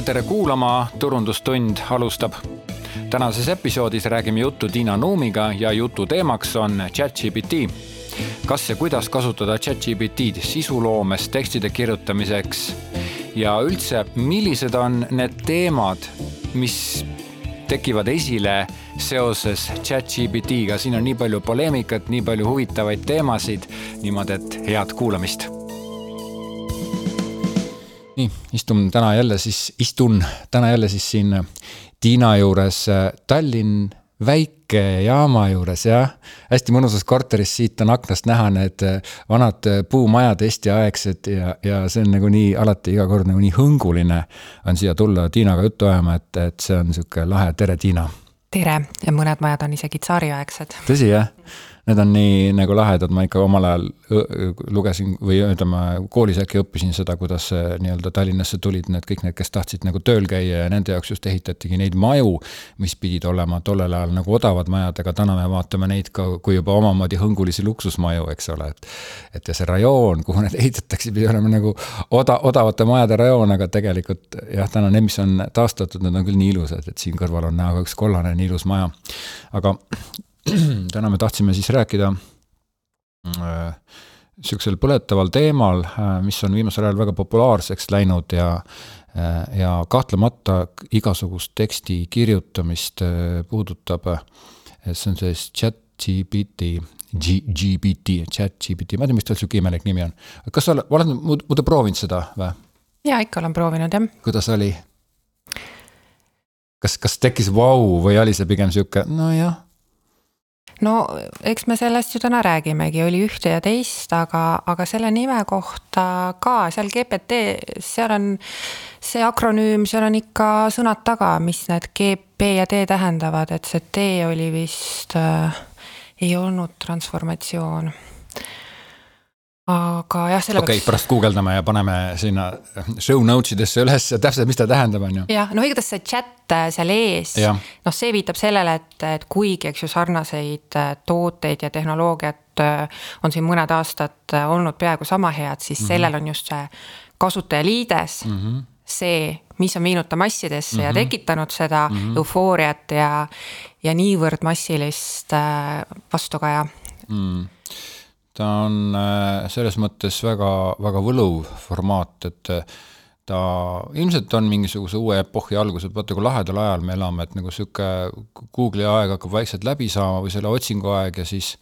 ja tere kuulama, Turundustund alustab. tänases episoodis räägime juttu Tiina Nuumiga ja jutu teemaks on chat-GPT. kas ja kuidas kasutada chat-GPT-d sisuloomes tekstide kirjutamiseks ja üldse, millised on need teemad, mis tekivad esile seoses chat-GPT-ga, siin on nii palju poleemikat, nii palju huvitavaid teemasid, niimoodi, et head kuulamist nii, istun täna jälle siis, istun täna jälle siis siin Tiina juures Tallinn väikejaama juures jah. hästi mõnusas korteris, siit on aknast näha need vanad puumajad Eesti-aegsed ja, ja see on nagu nii alati iga kord nagu nii hõnguline on siia tulla Tiinaga juttu ajama, et, et see on sihuke lahe, tere Tiina. tere ja mõned majad on isegi tsaariaegsed. tõsi jah? Need on nii nagu lahedad, ma ikka omal ajal lugesin või ütleme, koolis äkki õppisin seda, kuidas nii-öelda Tallinnasse tulid need kõik need, kes tahtsid nagu tööl käia ja nende jaoks just ehitatigi neid maju, mis pidid olema tollel ajal nagu odavad majad, aga täna me vaatame neid ka kui juba omamoodi hõngulisi luksusmaju, eks ole, et et ja see rajoon, kuhu need ehitatakse, pidi olema nagu oda, odavate majade rajoon, aga tegelikult jah, täna need, mis on taastatud, need on küll nii ilusad, et siin kõrval on näha ka üks kollane nii ilus maja. aga täna me tahtsime siis rääkida äh, sihukesel põletaval teemal, äh, mis on viimasel ajal väga populaarseks läinud ja äh, ja kahtlemata igasugust teksti kirjutamist puudutab, see on siis chat GPT, GPT, chat GPT, ma ei tea, mis tal sihuke imelik nimi on. kas sa oled muidu proovinud seda või? jaa, ikka olen proovinud jah. kuidas oli? kas, kas tekkis vau wow, või oli see pigem sihuke, nojah no eks me sellest ju täna räägimegi, oli ühte ja teist, aga, aga selle nime kohta ka seal GPT, seal on see akronüüm, seal on ikka sõnad taga, mis need G, B ja D tähendavad, et see D oli vist äh,, ei olnud transformatsioon aga jah, selle okei okay,, pärast guugeldame ja paneme sinna show notes idesse üles täpselt, mis ta tähendab, on ju. jah, no igatahes see chat äh, seal ees, noh, see viitab sellele, et, et kuigi, eks ju, sarnaseid äh, tooteid ja tehnoloogiat äh, on siin mõned aastad olnud peaaegu sama head, siis mm -hmm. sellel on just see kasutajaliides mm. -hmm see, mis on viinud ta massidesse mm -hmm. ja mhm. tekitanud seda mm -hmm. eufooriat ja, ja niivõrd massilist vastukaja mm ta on äh, selles mõttes väga, väga võluv formaat, et äh, ta ilmselt on mingisuguse uue epohhi algus, et vaata, kui lahedal ajal me elame, et nagu sihuke Google'i aeg hakkab vaikselt läbi saama või selle otsingu aeg ja siis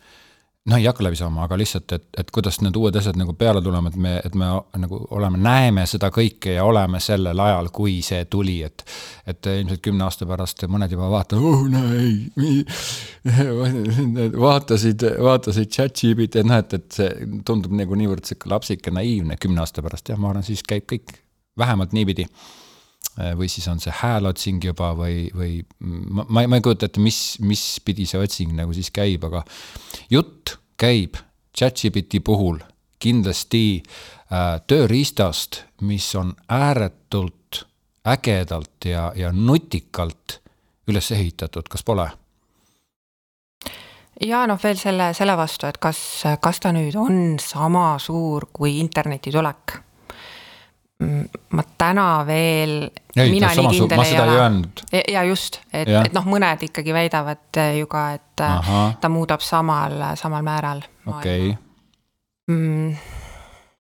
noh, ei hakka läbi saama, aga lihtsalt, et, et kuidas need uued asjad nagu peale tulema, et me, et me nagu oleme, näeme seda kõike ja oleme sellel ajal, kui see tuli, et. et ilmselt kümne aasta pärast mõned juba vaatavad, oh näi, vaatasid, vaatasid chat-GPT, et noh, et, et see tundub nagu niivõrd sihuke lapsike naiivne kümne aasta pärast, jah, ma arvan, siis käib kõik vähemalt niipidi või siis on see häälotsing juba või, või ma, ma ei kujuta ette, mis, mis pidi see otsing nagu siis käib, aga jutt käib ChatGPT puhul kindlasti äh, tööriistast, mis on ääretult ägedalt ja, ja nutikalt üles ehitatud, kas pole? ja noh, veel selle, selle vastu, et kas, kas ta nüüd on sama suur kui interneti tulek Mm, ma täna veel. Ei, su-, ma seda ei öelnud. ja just, et, et noh, mõned ikkagi väidavad ju ka, et äh, Aha. ta muudab samal, samal määral. okei okay.. Mm,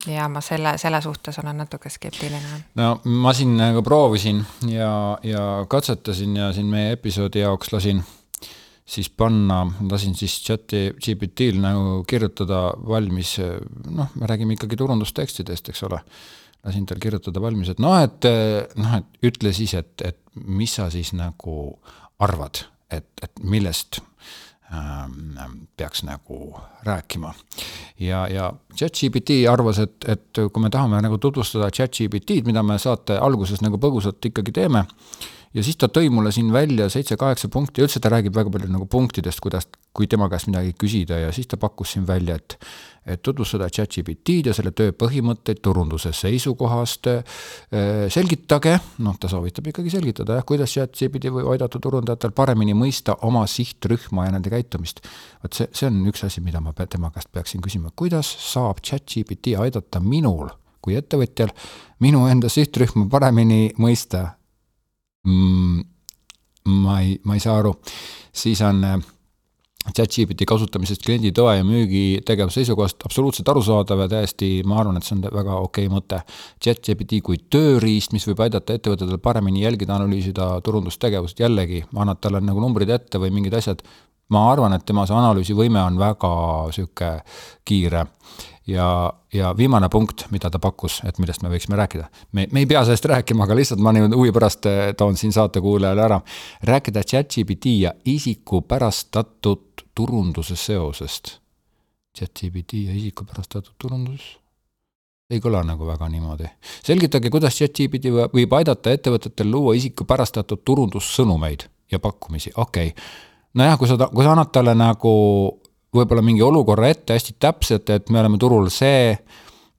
ja ma selle, selle suhtes olen natuke skeptiline. no ma siin nagu proovisin ja, ja katsetasin ja siin meie episoodi jaoks lasin siis panna, lasin siis chat'i GPT-l nagu kirjutada valmis, noh, me räägime ikkagi turundustekstidest, eks ole lasin tal kirjutada valmis, et noh, et noh, et ütle siis, et, et mis sa siis nagu arvad, et, et millest ähm, peaks nagu rääkima. ja, ja chat-GPT arvas, et, et kui me tahame nagu tutvustada chat-GPT-d, mida me saate alguses nagu põgusalt ikkagi teeme, ja siis ta tõi mulle siin välja seitse-kaheksa punkti, üldse ta räägib väga palju nagu punktidest, kuidas, kui tema käest midagi küsida. Ja siis ta pakkus siin välja, et et tutvustada chat-GPT-d ja selle töö põhimõtteid turunduse seisukohast, äh, selgitage, noh, ta soovitab ikkagi selgitada jah, kuidas chat-GPT võib aidata turundajatel paremini mõista oma sihtrühma ja nende käitumist. vot see, see on üks asi, mida ma tema käest peaksin küsima, kuidas saab chat-GPT aidata minul kui ettevõtjal minu enda sihtrühma paremini mõista mm,? ma ei, ma ei saa aru, siis on äh, chat-GPT kasutamisest kliendi toe ja müügitegevuse seisukohast absoluutselt arusaadav ja täiesti, ma arvan, et see on väga okei okay mõte. chat-GPT kui tööriist, mis võib aidata ettevõtetel paremini jälgida, analüüsida turundustegevust, jällegi, annad talle nagu numbrid ette või mingid asjad, ma arvan, et tema see analüüsivõime on väga sihuke kiire ja, ja viimane punkt, mida ta pakkus, et millest me võiksime rääkida. me, me ei pea sellest rääkima, aga lihtsalt ma niimoodi huvi pärast eh, toon siin saatekuulajale ära. rääkida chat-GPT ja isikupärastatud turunduse seosest. chat-GPT ja isikupärastatud turundus? ei kõla nagu väga niimoodi. selgitage, kuidas chat-GPT võib aidata ettevõtetel luua isikupärastatud turundussõnumeid ja pakkumisi, okei okay. nojah, kui sa, kui sa annad talle nagu võib-olla mingi olukorra ette hästi täpselt, et me oleme turul see,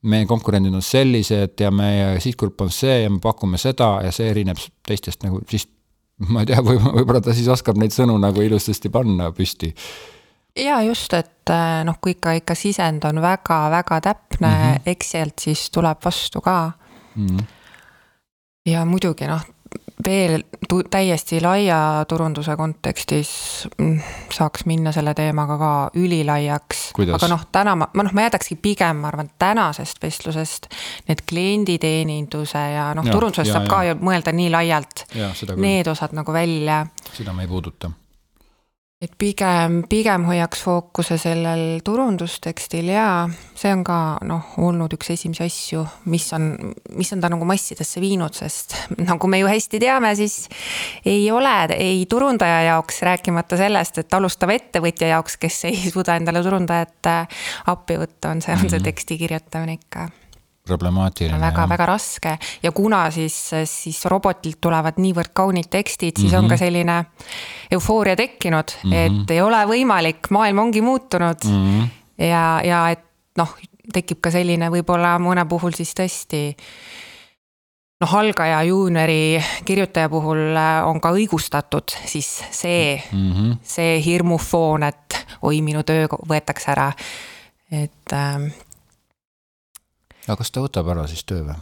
meie konkurendid on sellised ja meie sihtgrupp on see ja me pakume seda ja see erineb teistest nagu siis ma ei tea, või võib-olla ta siis oskab neid sõnu nagu ilusasti panna püsti. ja just, et äh, noh, kui ikka, ikka sisend on väga-väga täpne mm, -hmm. sealt siis tuleb vastu ka mm. -hmm. ja muidugi noh, veel täiesti laia turunduse kontekstis mm, saaks minna selle teemaga ka ülilaiaks. aga noh, täna ma, ma noh, ma jätakski pigem, ma arvan, tänasest vestlusest need klienditeeninduse ja noh, turundusest ja, saab ja. ka ju mõelda nii laialt. Need osad nagu välja. seda me ei puuduta et pigem, pigem hoiaks fookuse sellel turundustekstil ja see on ka noh, olnud üks esimesi asju, mis on, mis on ta nagu massidesse viinud, sest nagu me ju hästi teame, siis ei ole ei turundaja jaoks, rääkimata sellest, et alustava ettevõtja jaoks, kes ei suuda endale turundajat appi võtta, on see, on see mhm. teksti kirjutamine ikka problemaatiline. väga-väga raske ja kuna siis, siis robotilt tulevad niivõrd kaunid tekstid, siis mm -hmm. on ka mhm. selline eufooria tekkinud mm, -hmm. et ei ole võimalik, maailm ongi muutunud mm. -hmm. ja, ja et noh, tekib ka selline võib-olla mõne puhul siis tõesti noh, algaja juuniori kirjutaja puhul äh, on ka õigustatud siis see mm, -hmm. see hirmufoon, et oi, minu töö võetakse ära. et äh, aga kas ta võtab ära siis töö või?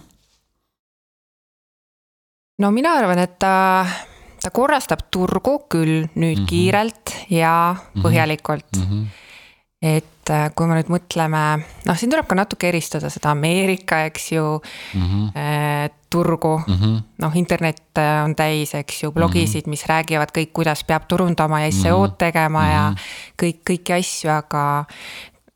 no mina arvan, et ta, ta korrastab turgu küll nüüd mm -hmm. kiirelt ja mhm. põhjalikult mm. -hmm. et äh, kui me nüüd mõtleme, noh, siin tuleb ka natuke eristada seda Ameerika, eks ju mm, -hmm. turgu mm -hmm.. noh, internet äh, on täis, eks ju, blogisid, mis räägivad kõik, kuidas peab turundama ja SEO-d mhm. tegema mm -hmm. ja kõik, kõiki asju, aga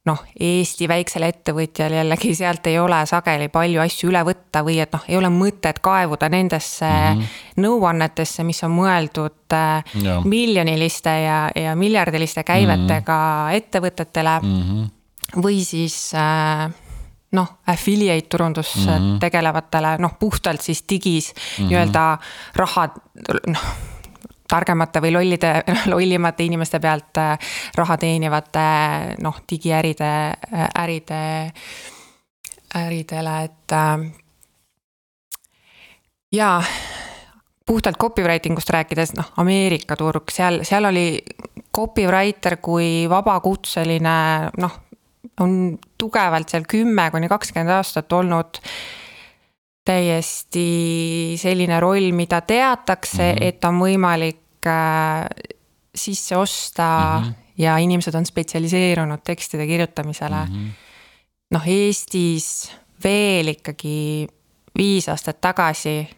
noh, Eesti väiksel ettevõtjal jällegi sealt ei ole sageli palju asju üle võtta või et noh, ei ole mõtet kaevuda nendesse mm -hmm. nõuannetesse, mis on mõeldud äh, ja. miljoniliste ja, ja miljardiliste käivetega mm -hmm. ettevõtetele mm. -hmm. või siis äh, noh, affiliate turundus mm -hmm. tegelevatele, noh puhtalt siis digis mm -hmm. nii-öelda raha, noh targemate või lollide, lollimate inimeste pealt äh, raha teenivate noh, digiäride, äh, äride, äridele, et. Äh, ja puhtalt copywriting ust rääkides, noh, Ameerika turg, seal, seal oli copywriter kui vabakutseline, noh, on tugevalt seal kümme kuni kakskümmend aastat olnud täiesti selline roll, mida teatakse mm, -hmm. et on võimalik äh, sisse osta mm -hmm. ja inimesed on spetsialiseerunud tekstide kirjutamisele mm. -hmm. noh, Eestis veel ikkagi viis aastat tagasi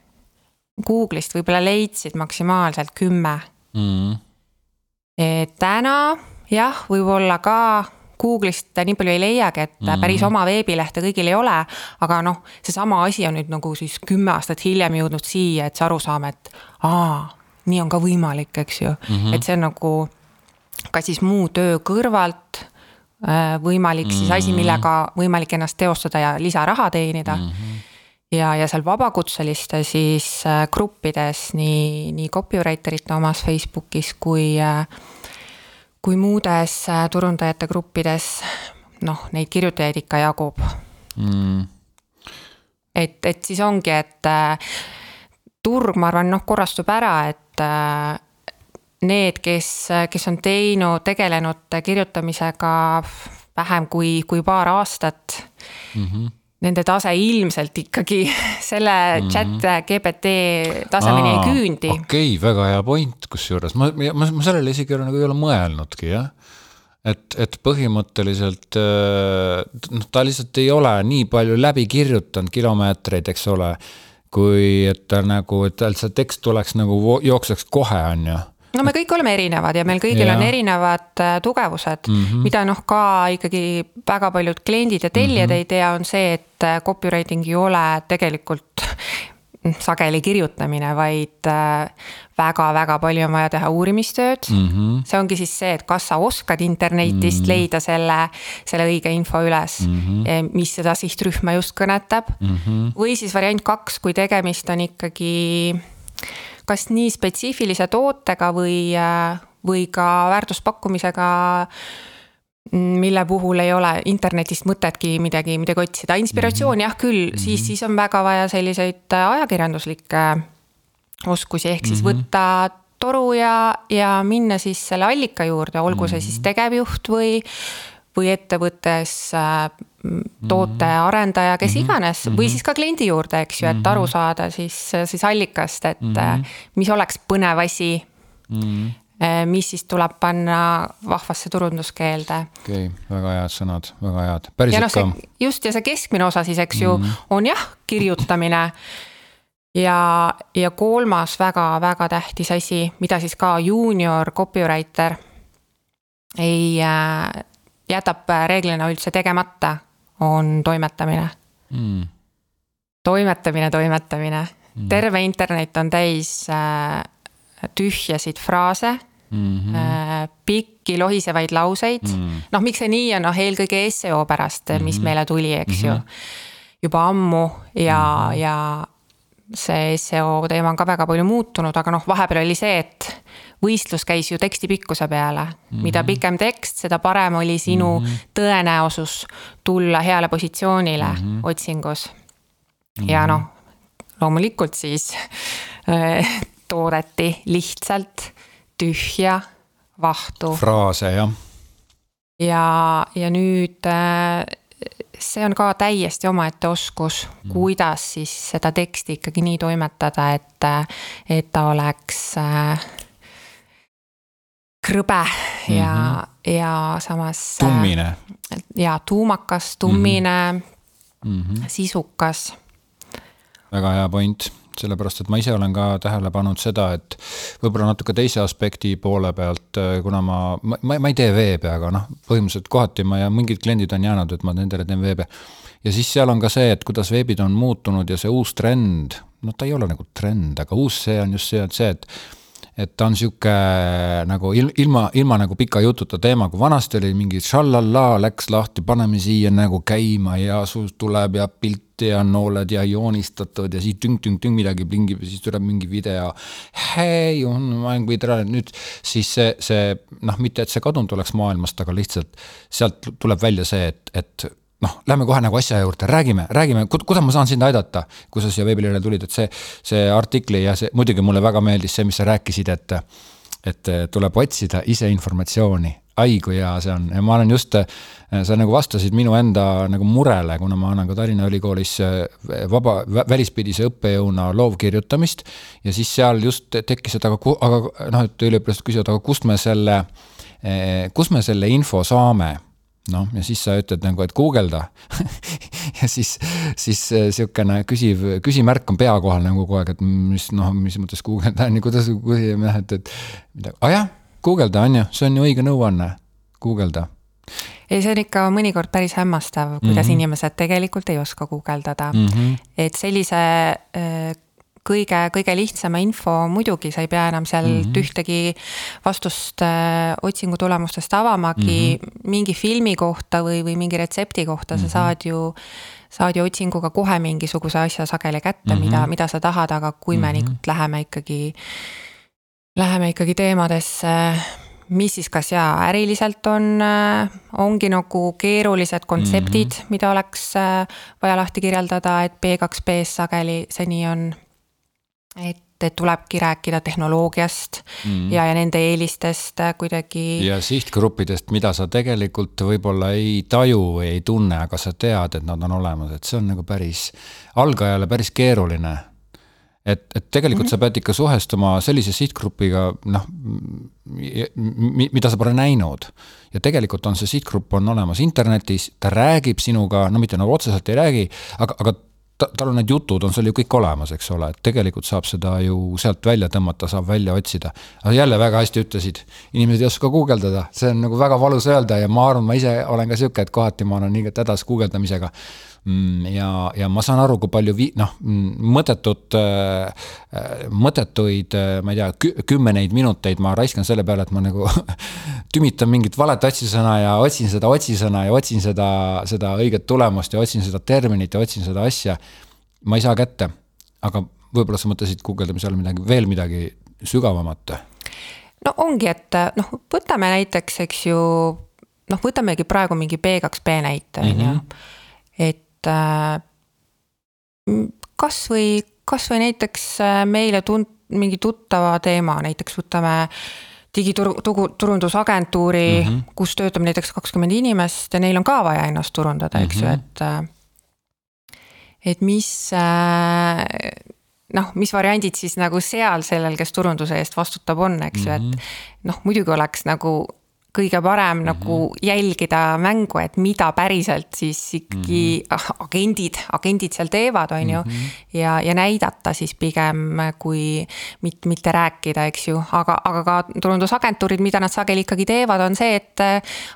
Google'ist võib-olla leidsid maksimaalselt kümme mm. -hmm. täna jah, võib-olla ka Google'ist nii palju ei leiagi, et mm -hmm. päris oma veebilehte kõigil ei ole. aga noh, seesama asi on nüüd nagu siis kümme aastat hiljem jõudnud siia, et see arusaam, et aa, nii on ka võimalik, eks ju mm, -hmm. et see on nagu ka siis muu töö kõrvalt äh, võimalik mm -hmm. siis asi, mhm. millega võimalik ennast teostada ja lisaraha teenida mm. -hmm ja, ja seal vabakutseliste siis äh, gruppides nii, nii copywriter ite omas Facebookis kui äh, kui muudes turundajate gruppides noh, neid kirjutajaid ikka jagub mm.. et, et siis ongi, et turg, ma arvan, noh, korrastub ära, et need, kes, kes on teinud, tegelenud kirjutamisega vähem kui, kui paar aastat mm. -hmm nende tase ilmselt ikkagi selle mm -hmm. chat GPT tasemeni ei küündi. okei okay,, väga hea point, kusjuures ma, ma, ma sellele isegi nagu ei ole mõelnudki, jah. et, et põhimõtteliselt noh, ta lihtsalt ei ole nii palju läbi kirjutanud kilomeetreid, eks ole, kui et ta nagu, et tal see tekst tuleks nagu jookseks kohe, on ju no me kõik oleme erinevad ja meil kõigil ja. on erinevad äh, tugevused mm, -hmm. mida noh, ka ikkagi väga paljud kliendid ja tellijad mm -hmm. ei tea, on see, et äh, copywriting ei ole tegelikult sageli kirjutamine, vaid väga-väga äh, palju on vaja teha uurimistööd mm. -hmm. see ongi siis see, et kas sa oskad internetist mm -hmm. leida selle, selle õige info üles mm, -hmm. mis seda sihtrühma just kõnetab mm. -hmm. või siis variant kaks, kui tegemist on ikkagi kas nii spetsiifilise tootega või, või ka väärtuspakkumisega mille puhul ei ole internetist mõtetki midagi, midagi otsida, inspiratsiooni jah küll mm, -hmm. siis, siis on väga vaja selliseid ajakirjanduslikke oskusi, ehk siis mm -hmm. võtta toru ja, ja minna siis selle allika juurde, olgu see siis mhm. tegevjuht või, või ettevõttes tootearendaja, kes mm -hmm. iganes mm -hmm. või mhm. siis ka kliendi juurde, eks ju, et aru mhm. saada siis, siis allikast, et mm -hmm. mis oleks põnev asi mm. -hmm mis siis tuleb panna vahvasse turunduskeelde. okei okay,, väga head sõnad, väga head, päriselt no, ka. just ja see keskmine osa siis, eks ju mm, -hmm. on jah, kirjutamine. ja, ja kolmas väga-väga tähtis asi, mida siis ka juunior copywriter ei äh, jätab reeglina üldse tegemata on toimetamine mm.. toimetamine, toimetamine mm., terve internet on täis äh, tühjasid fraase mm. -hmm. Pikki lohisevaid lauseid mm., noh, miks see nii on, noh eelkõige seo pärast mm, -hmm. mis mhm. meile tuli, eks mm -hmm. ju. Mhm. juba ammu ja mm, -hmm. ja see seo teema on ka väga palju muutunud, aga noh, vahepeal oli see, et võistlus käis ju teksti pikkuse peale mm. -hmm. mida pikem tekst, seda parem oli sinu mm -hmm. tõenäosus tulla heale positsioonile mm -hmm. otsingus mm. -hmm. ja noh, loomulikult siis äh, toodeti lihtsalt tühja vahtu. fraase, jah. ja, ja nüüd äh, see on ka täiesti omaette oskus mm., kuidas siis seda teksti ikkagi nii toimetada, et, et ta oleks äh, krõbe ja mm, -hmm. ja samas. tummine. ja tuumakas, tummine mm, -hmm. sisukas. väga hea point, sellepärast et ma ise olen ka tähele pannud seda, et võib-olla natuke teise aspekti poole pealt, kuna ma, ma, ma ei tee veebi, aga noh, põhimõtteliselt kohati ma ja mingid kliendid on jäänud, et ma nendele teen veebi. ja siis seal on ka see, et kuidas veebid on muutunud ja see uus trend, noh, ta ei ole nagu trend, aga uus see on just see, et see, et et ta on sihuke nagu ilma, ilma nagu pika jututa teema, kui vanasti oli mingi šallallaa, läks lahti, paneme siia nagu käima ja sul tuleb ja pilti ja nooled ja joonistatud ja siis tüng-tüng-tüng midagi plingib ja siis tuleb mingi video. hei, on mäng või tere, nüüd siis see, see noh, mitte et see kadunud oleks maailmast, aga lihtsalt sealt tuleb välja see, et, et noh, lähme kohe nagu asja juurde, räägime, räägime, kuidas ma saan sind aidata, kui sa siia veebilehele tulid, et see, see artikli ja see, muidugi mulle väga meeldis see, mis sa rääkisid, et et tuleb otsida ise informatsiooni, ai kui hea see on ja ma olen just, sa nagu vastasid minu enda nagu murele, kuna ma annan ka Tallinna Ülikoolis vaba, välispidise õppejõuna loovkirjutamist. ja siis seal just tekkis, et aga, aga noh, et üliõpilased küsivad, aga kust me selle, kust me selle info saame noh, ja siis sa ütled nagu, et guugelda ja siis, siis sihukene küsiv, küsimärk on pea kohal nagu kogu aeg, et mis noh, mis mõttes guugelda on ju, kuidas, jah, et, et aa ah, jah, guugelda on ju, see on ju õige nõuanne, guugelda ei, see on ikka mõnikord päris hämmastav, kuidas mm -hmm. inimesed tegelikult ei oska guugeldada mm. -hmm. et sellise äh, kõige, kõige lihtsama info, muidugi sa ei pea enam sealt mm -hmm. ühtegi vastust äh, otsingu tulemustest avamagi mm, -hmm. mingi filmi kohta või, või mingi retsepti kohta mm -hmm. sa mhm. saad ju saad ju otsinguga kohe mingisuguse asja sageli kätte mm, -hmm. mida, mida sa tahad, aga kui mm -hmm. me nüüd läheme ikkagi, läheme ikkagi teemadesse, mis siis kas jaa, äriliselt on, äh, ongi nagu keerulised kontseptid mm, -hmm. mida oleks äh, vaja lahti kirjeldada, et B2B-s sageli see nii on et et tulebki rääkida tehnoloogiast mm -hmm. ja, ja nende eelistest kuidagi. ja sihtgruppidest, mida sa tegelikult võib-olla ei taju või ei tunne, aga sa tead, et nad on olemas, et see on nagu päris, algajale päris keeruline et, et tegelikult mm -hmm. sa pead ikka suhestuma sellise sihtgrupiga, noh, mida sa pole näinud. ja tegelikult on see sihtgrupp on olemas internetis, ta räägib sinuga, no mitte nagu otseselt ei räägi, aga, aga ta, tal on need jutud, on seal ju kõik olemas, eks ole, et tegelikult saab seda ju sealt välja tõmmata, saab välja otsida. aga jälle väga hästi ütlesid, inimesed ei oska guugeldada, see on nagu väga valus öelda ja ma arvan, ma ise olen ka sihuke, et kohati ma olen nii hädas guugeldamisega ja, ja ma saan aru, kui palju vi-, noh, mm, mõttetut, äh, äh, mõttetuid, äh, ma ei tea, kümneid minuteid ma raiskan selle peale, et ma nagu tümitan mingit valet otsisõna ja otsin seda otsisõna ja otsin seda, seda õiget tulemust ja otsin seda terminit ja otsin seda asja. ma ei saa kätte, aga võib-olla sa mõtlesid guugeldamise all midagi, veel midagi sügavamat? no ongi, et noh, võtame näiteks, eks ju, noh, võtamegi praegu mingi B2B näite, on ju. Mhm. et et äh, kasvõi, kasvõi näiteks äh, meile tund-, mingi tuttava teema, näiteks võtame digituru-, turundusagentuuri mm, -hmm. kus töötab näiteks kakskümmend inimest ja neil on ka vaja ennast turundada, eks ju, mhm. et. Äh, et mis noh, mis variandid siis nagu seal sellel, kes turunduse eest vastutab, on, eks ju mm -hmm., et. noh, muidugi oleks nagu kõige parem mm -hmm. nagu jälgida mängu, et mida päriselt siis ikkagi mm -hmm. agendid, agendid seal teevad, on ju. -hmm. ja, ja näidata siis pigem, kui mitte, mitte rääkida, eks ju, aga, aga ka turundusagentuurid, mida nad sageli ikkagi teevad, on see, et.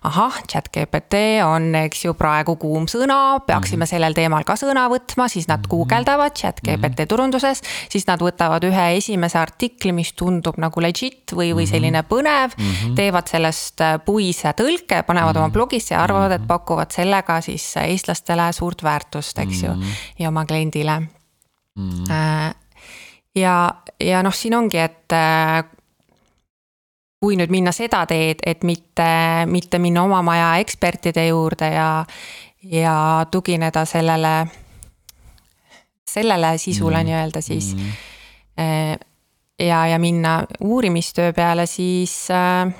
ahah, chat GPT on, eks ju, praegu kuum sõna, peaksime mm -hmm. sellel teemal ka sõna võtma, siis nad -hmm. guugeldavad chat GPT -hmm. turunduses. siis nad võtavad ühe esimese artikli, mis tundub nagu legit või, või mhm. selline põnev mm, -hmm. teevad sellest puise tõlke, panevad mm -hmm. oma mhm. blogisse ja arvavad, et mhm. pakuvad sellega siis eestlastele suurt väärtust, eks ju -hmm. ja oma kliendile mm. -hmm. ja, ja noh, siin ongi, et äh, kui nüüd minna seda teed, et mitte, mitte minna oma maja ekspertide juurde ja, ja tugineda sellele, sellele sisule mm nii-öelda siis mm. ja, ja minna uurimistöö peale, siis äh,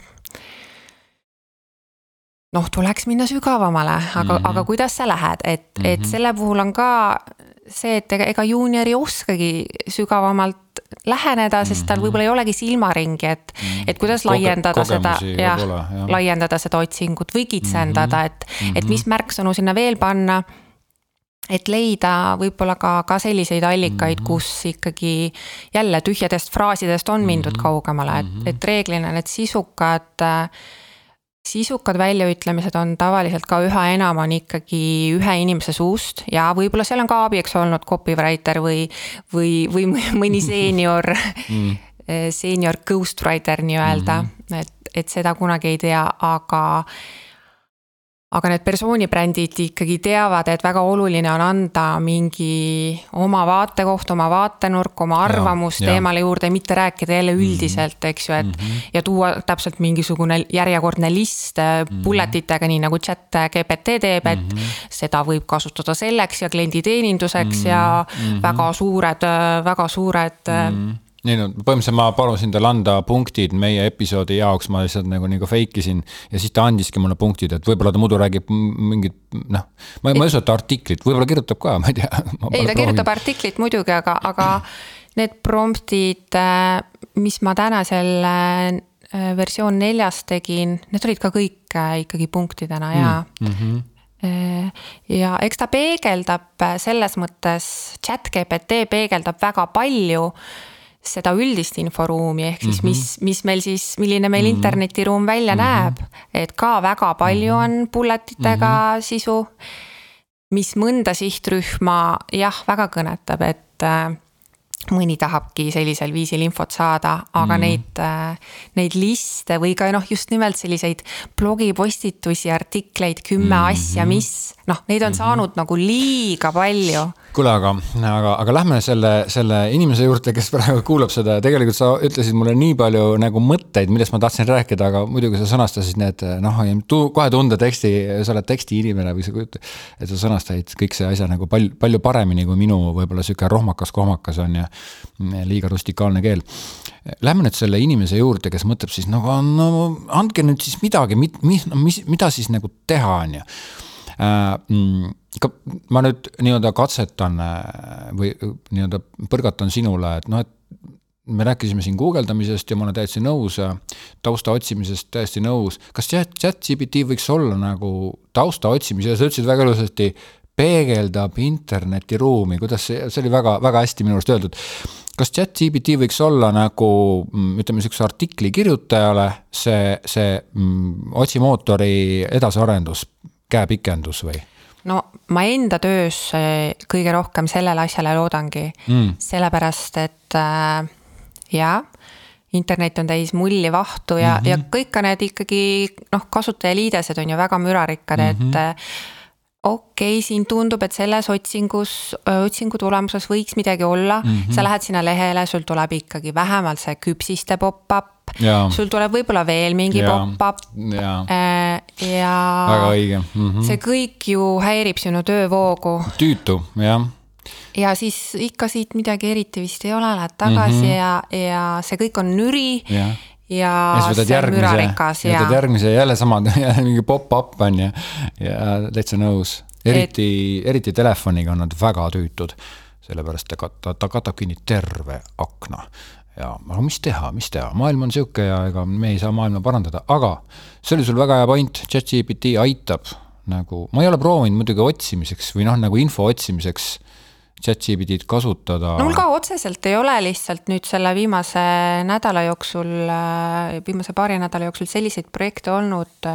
noh, tuleks minna sügavamale, aga mm, -hmm. aga kuidas sa lähed, et mm, -hmm. et mhm. selle puhul on ka see, et ega, ega juunior ei oskagi sügavamalt läheneda, sest tal mhm. võib-olla ei olegi silmaringi, et mm, -hmm. et kuidas laiendada seda, jah, laiendada seda otsingut või kitsendada mm, -hmm. et mm, -hmm. et mis märksõnu sinna veel panna et leida võib-olla ka, ka selliseid allikaid mm, -hmm. kus ikkagi jälle tühjadest fraasidest on mindud mm -hmm. kaugemale, et, mhm. et reeglina need sisukad äh, sisukad väljaütlemised on tavaliselt ka üha enam on ikkagi ühe inimese suust ja võib-olla seal on ka abiks olnud copywriter või, või, või mõni seenior mm., seenior ghostwriter nii-öelda mm, -hmm. et, et seda kunagi ei tea, aga aga need persoonibrändid ikkagi teavad, et väga oluline on anda mingi oma vaatekoht, oma vaatenurk, oma arvamus ja, teemale ja. juurde, mitte rääkida jälle mhm. üldiselt, eks ju, et mm. -hmm. ja tuua täpselt mingisugune järjekordne list mm -hmm. bullet itega, nii nagu chat GPT teeb, et mm. -hmm. seda võib kasutada selleks ja klienditeeninduseks mm -hmm. ja mm -hmm. väga suured, väga suured mm. -hmm ei no põhimõtteliselt ma palusin tal anda punktid meie episoodi jaoks, ma lihtsalt nagu, nagu fake isin ja siis ta andiski mulle punktid, et võib-olla ta muidu räägib mingit noh, ma ei, ma ei usu, et ta artiklit, võib-olla kirjutab ka, ma ei tea. ei, ta kirjutab artiklit muidugi, aga, aga need promptid, äh, mis ma täna selle äh, versioon neljas tegin, need olid ka kõik äh, ikkagi punktidena ja mm. -hmm ja eks ta peegeldab selles mõttes, chat GPT peegeldab väga palju seda üldist inforuumi, ehk siis mm -hmm. mis, mis meil siis, milline meil mm -hmm. internetiruum välja mm -hmm. näeb. et ka väga palju mhm. on bullet itega mm -hmm. sisu, mis mõnda sihtrühma jah, väga kõnetab, et äh, mõni tahabki sellisel viisil infot saada, aga mm. neid, äh, neid liste või ka noh, just nimelt selliseid blogipostitusi, artikleid, kümme mm -hmm. asja, mis noh, neid on mm -hmm. saanud nagu liiga palju kuule, aga, aga, aga lähme selle, selle inimese juurde, kes praegu kuulab seda ja tegelikult sa ütlesid mulle nii palju nagu mõtteid, millest ma tahtsin rääkida, aga muidugi sa sõnastasid need noh, kohe tunda teksti, sa oled tekstiinimene või sa kujutad, et sa sõnastasid kõik see asja nagu palju, palju paremini kui minu võib-olla sihuke rohmakas-kohmakas on ja liiga rustikaalne keel. Lähme nüüd selle inimese juurde, kes mõtleb siis nagu no andke nüüd siis midagi, mis, mis, mida siis nagu teha, on ju ka ma nüüd nii-öelda katsetan äh, või nii-öelda põrgatan sinule, et noh, et me rääkisime siin guugeldamisest ja ma olen täiesti nõus, tausta otsimisest täiesti nõus. kas chat, chat GPT võiks olla nagu tausta otsimise, sa ütlesid väga ilusasti, peegeldab internetiruumi, kuidas see, see oli väga, väga hästi minu arust öeldud. kas chat GPT võiks olla nagu mm, ütleme, niisuguse artikli kirjutajale see, see mm, otsimootori edasiarendus käepikendus või? no ma enda töös eh, kõige rohkem sellele asjale loodangi mm., sellepärast et äh, jaa, internet on täis mulli, vahtu ja mm, -hmm. ja kõik ka need ikkagi noh, kasutajaliidesed on ju väga mürarikkad mm, -hmm. et mhm. okei okay,, siin tundub, et selles otsingus, otsingu tulemuses võiks midagi olla mm, -hmm. sa lähed sinna lehele, sul tuleb ikkagi vähemalt see küpsiste pop-up, sul tuleb võib-olla veel mingi pop-up. ja, äh, ja. väga õige mm. -hmm. see kõik ju häirib sinu töövoogu. tüütu, jah ja siis ikka siit midagi eriti vist ei ole, lähed tagasi mm -hmm. ja, ja see kõik on nüri ja, ja, ja mürarikas ja. ja võtad järgmise jälle sama, mingi pop-up on ju, ja täitsa nõus. eriti Et..., eriti telefoniga on nad väga tüütud, sellepärast ta, ta, ta katab kinni terve akna ja aga mis teha, mis teha, maailm on sihuke ja ega me ei saa maailma parandada, aga see oli sul väga hea point, chat-GPT aitab nagu, ma ei ole proovinud muidugi otsimiseks või noh, nagu info otsimiseks chat-GPT-d kasutada. no mul ka otseselt ei ole lihtsalt nüüd selle viimase nädala jooksul, viimase paari nädala jooksul selliseid projekte olnud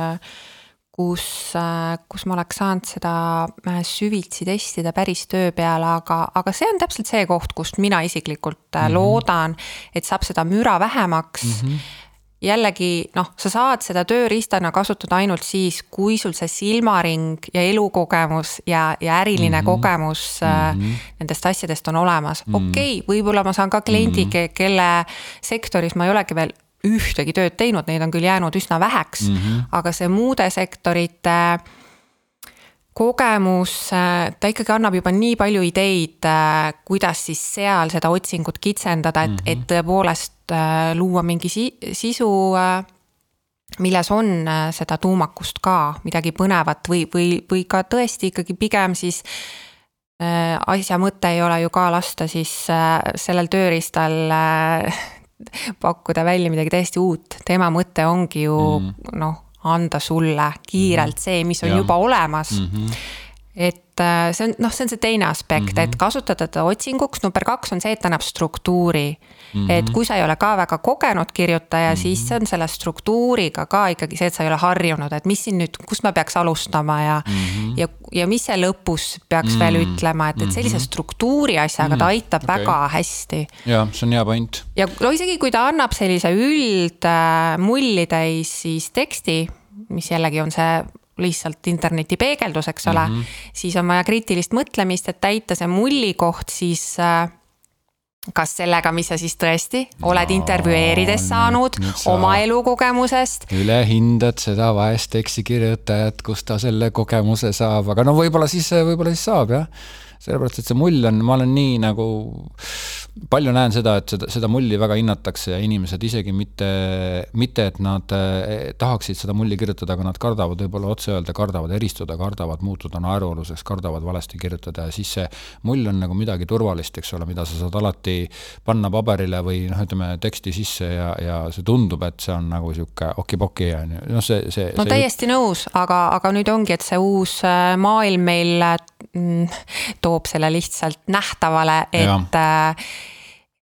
kus, kus ma oleks saanud seda äh, süvitsi testida päris töö peale, aga, aga see on täpselt see koht, kust mina isiklikult mm -hmm. loodan, et saab seda müra vähemaks mm. -hmm jällegi noh, sa saad seda tööriistana kasutada ainult siis, kui sul see silmaring ja elukogemus ja, ja äriline mm -hmm. kogemus mm -hmm. nendest asjadest on olemas mm -hmm.. okei okay,, võib-olla ma saan ka kliendi mm, -hmm. kelle sektoris ma ei olegi veel ühtegi tööd teinud, neid on küll jäänud üsna väheks mm, -hmm. aga see muude sektorite kogemus, ta ikkagi annab juba nii palju ideid, kuidas siis seal seda otsingut kitsendada, et mm, -hmm. et tõepoolest äh, luua mingi si sisu, äh, milles on äh, seda tuumakust ka, midagi põnevat või, või, või ka tõesti ikkagi pigem siis asja mõte ei ole ju ka lasta siis sellel tööriistal pakkuda välja midagi täiesti uut, tema mõte ongi ju mm. noh, anda sulle kiirelt mm see, mis on ja. juba olemas mm. -hmm. et äh, see on noh, see on see teine aspekt mm, -hmm. et kasutada teda otsinguks, number kaks on see, et ta annab struktuuri Mm -hmm. et kui sa ei ole ka väga kogenud kirjutaja mm, -hmm. siis see on selle struktuuriga ka ikkagi see, et sa ei ole harjunud, et mis siin nüüd, kust ma peaks alustama ja mm. -hmm. ja, ja mis see lõpus peaks mm -hmm. veel ütlema, et, et sellise mhm. struktuuri asjaga ta mhm. aitab okay. väga hästi. jah, see on hea point. ja no isegi kui ta annab sellise üldmulli täis siis teksti, mis jällegi on see lihtsalt interneti peegeldus, eks ole mm, -hmm. siis on vaja kriitilist mõtlemist, et täita see mulli koht siis äh, kas sellega, mis sa siis tõesti oled no, intervjueerides saanud nüüd, nüüd oma elukogemusest. ülehindad seda vaest teksikirjutajat, kust ta selle kogemuse saab, aga no võib-olla siis, võib-olla siis saab jah sellepärast, et see mull on, ma olen nii nagu, palju näen seda, et seda, seda mulli väga hinnatakse ja inimesed isegi mitte, mitte et nad eh, tahaksid seda mulli kirjutada, aga nad kardavad võib-olla otse öelda, kardavad eristuda, kardavad muutuda naerualuseks, kardavad valesti kirjutada ja siis see mull on nagu midagi turvalist, eks ole, mida sa saad alati panna paberile või noh, ütleme teksti sisse ja, ja see tundub, et see on nagu sihuke okipoki on ju, noh, see, see. no see täiesti jutt... nõus, aga, aga nüüd ongi, et see uus äh, maailm meil mm, toob selle lihtsalt nähtavale, et, äh,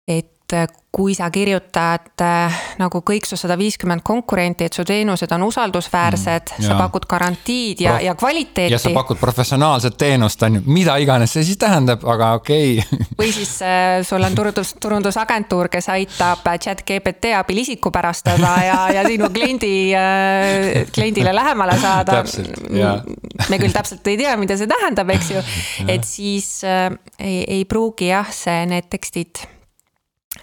et et kui sa kirjutad äh, nagu kõik su sada viiskümmend konkurenti, et su teenused on usaldusväärsed mm,, sa pakud garantiid ja Prof, ja kvaliteeti. ja sa pakud professionaalset teenust, on ju, mida iganes see siis tähendab, aga okei okay. või siis äh, sul on turundus, turundusagentuur, kes aitab chat GPT abil isikupärastada ja, ja sinu kliendi äh,, kliendile lähemale saada. me küll täpselt ei tea, mida see tähendab, eks ju, et siis äh, ei, ei pruugi jah, see, need tekstid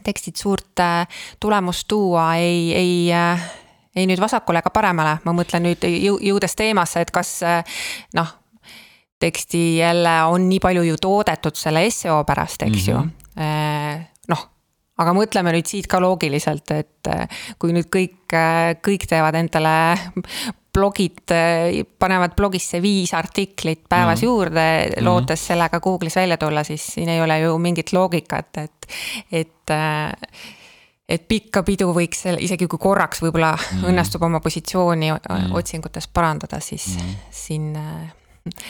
tekstid suurt äh, tulemust tuua ei, ei äh, ei nüüd vasakule ega paremale, ma mõtlen nüüd jõudes teemasse, et kas äh, noh, teksti jälle on nii palju ju toodetud selle seo pärast, eks mm -hmm. ju. Mhm. noh, aga mõtleme nüüd siit ka loogiliselt, et kui nüüd kõik, kõik teevad endale blogid, panevad blogisse viis artiklit päevas mm. juurde, mhm. lootes sellega Google'is välja tulla, siis siin ei ole ju mingit loogikat, et, et et pikka pidu võiks isegi kui korraks võib-olla mm. õnnestub oma positsiooni mm. otsingutes parandada, siis mm. siin äh,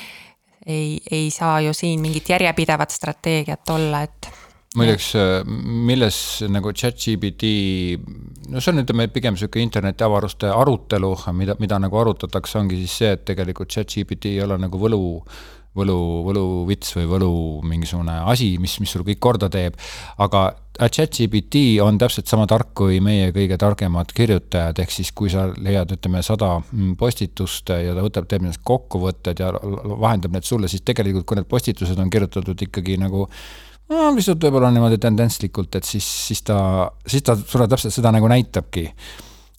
ei, ei saa ju siin mingit järjepidevat strateegiat olla, et muideks, äh, milles nagu chat-GPT, no see on, ütleme, pigem sihuke internetiavaruste arutelu, mida, mida nagu arutatakse, ongi siis see, et tegelikult chat-GPT ei ole nagu võlu võlu, võluvits või võlu mingisugune asi, mis, mis sul kõik korda teeb. aga chat-GPT on täpselt sama tark kui meie kõige targemad kirjutajad, ehk siis kui sa leiad, ütleme, sada postitust ja ta võtab, teeb nendest kokkuvõtted ja vahendab need sulle, siis tegelikult, kui need postitused on kirjutatud ikkagi nagu no lihtsalt võib-olla niimoodi tendentslikult, et siis, siis ta, siis ta sulle täpselt seda nagu näitabki.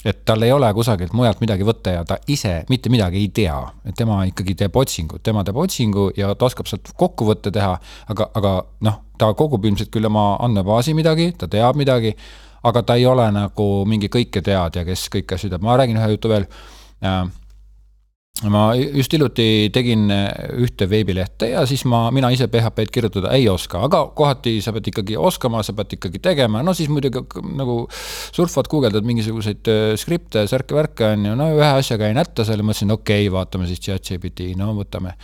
et tal ei ole kusagilt mujalt midagi võtta ja ta ise mitte midagi ei tea, et tema ikkagi teeb otsingut, tema teeb otsingu ja ta oskab sealt kokkuvõtte teha, aga, aga noh, ta kogub ilmselt küll oma andmebaasi midagi, ta teab midagi, aga ta ei ole nagu mingi kõiketeadja, kes kõiki asju teab, ma räägin ühe jutu veel äh, ma just hiljuti tegin ühte veebilehte ja siis ma, mina ise PHP-d kirjutada ei oska, aga kohati sa pead ikkagi oskama, sa pead ikkagi tegema, no siis muidugi nagu surfad, guugeldad mingisuguseid äh, skripte, särke-värke on ju, no ühe asja käin hätta seal ja mõtlesin, okei okay,, vaatame siis chat-GPT, no võtame.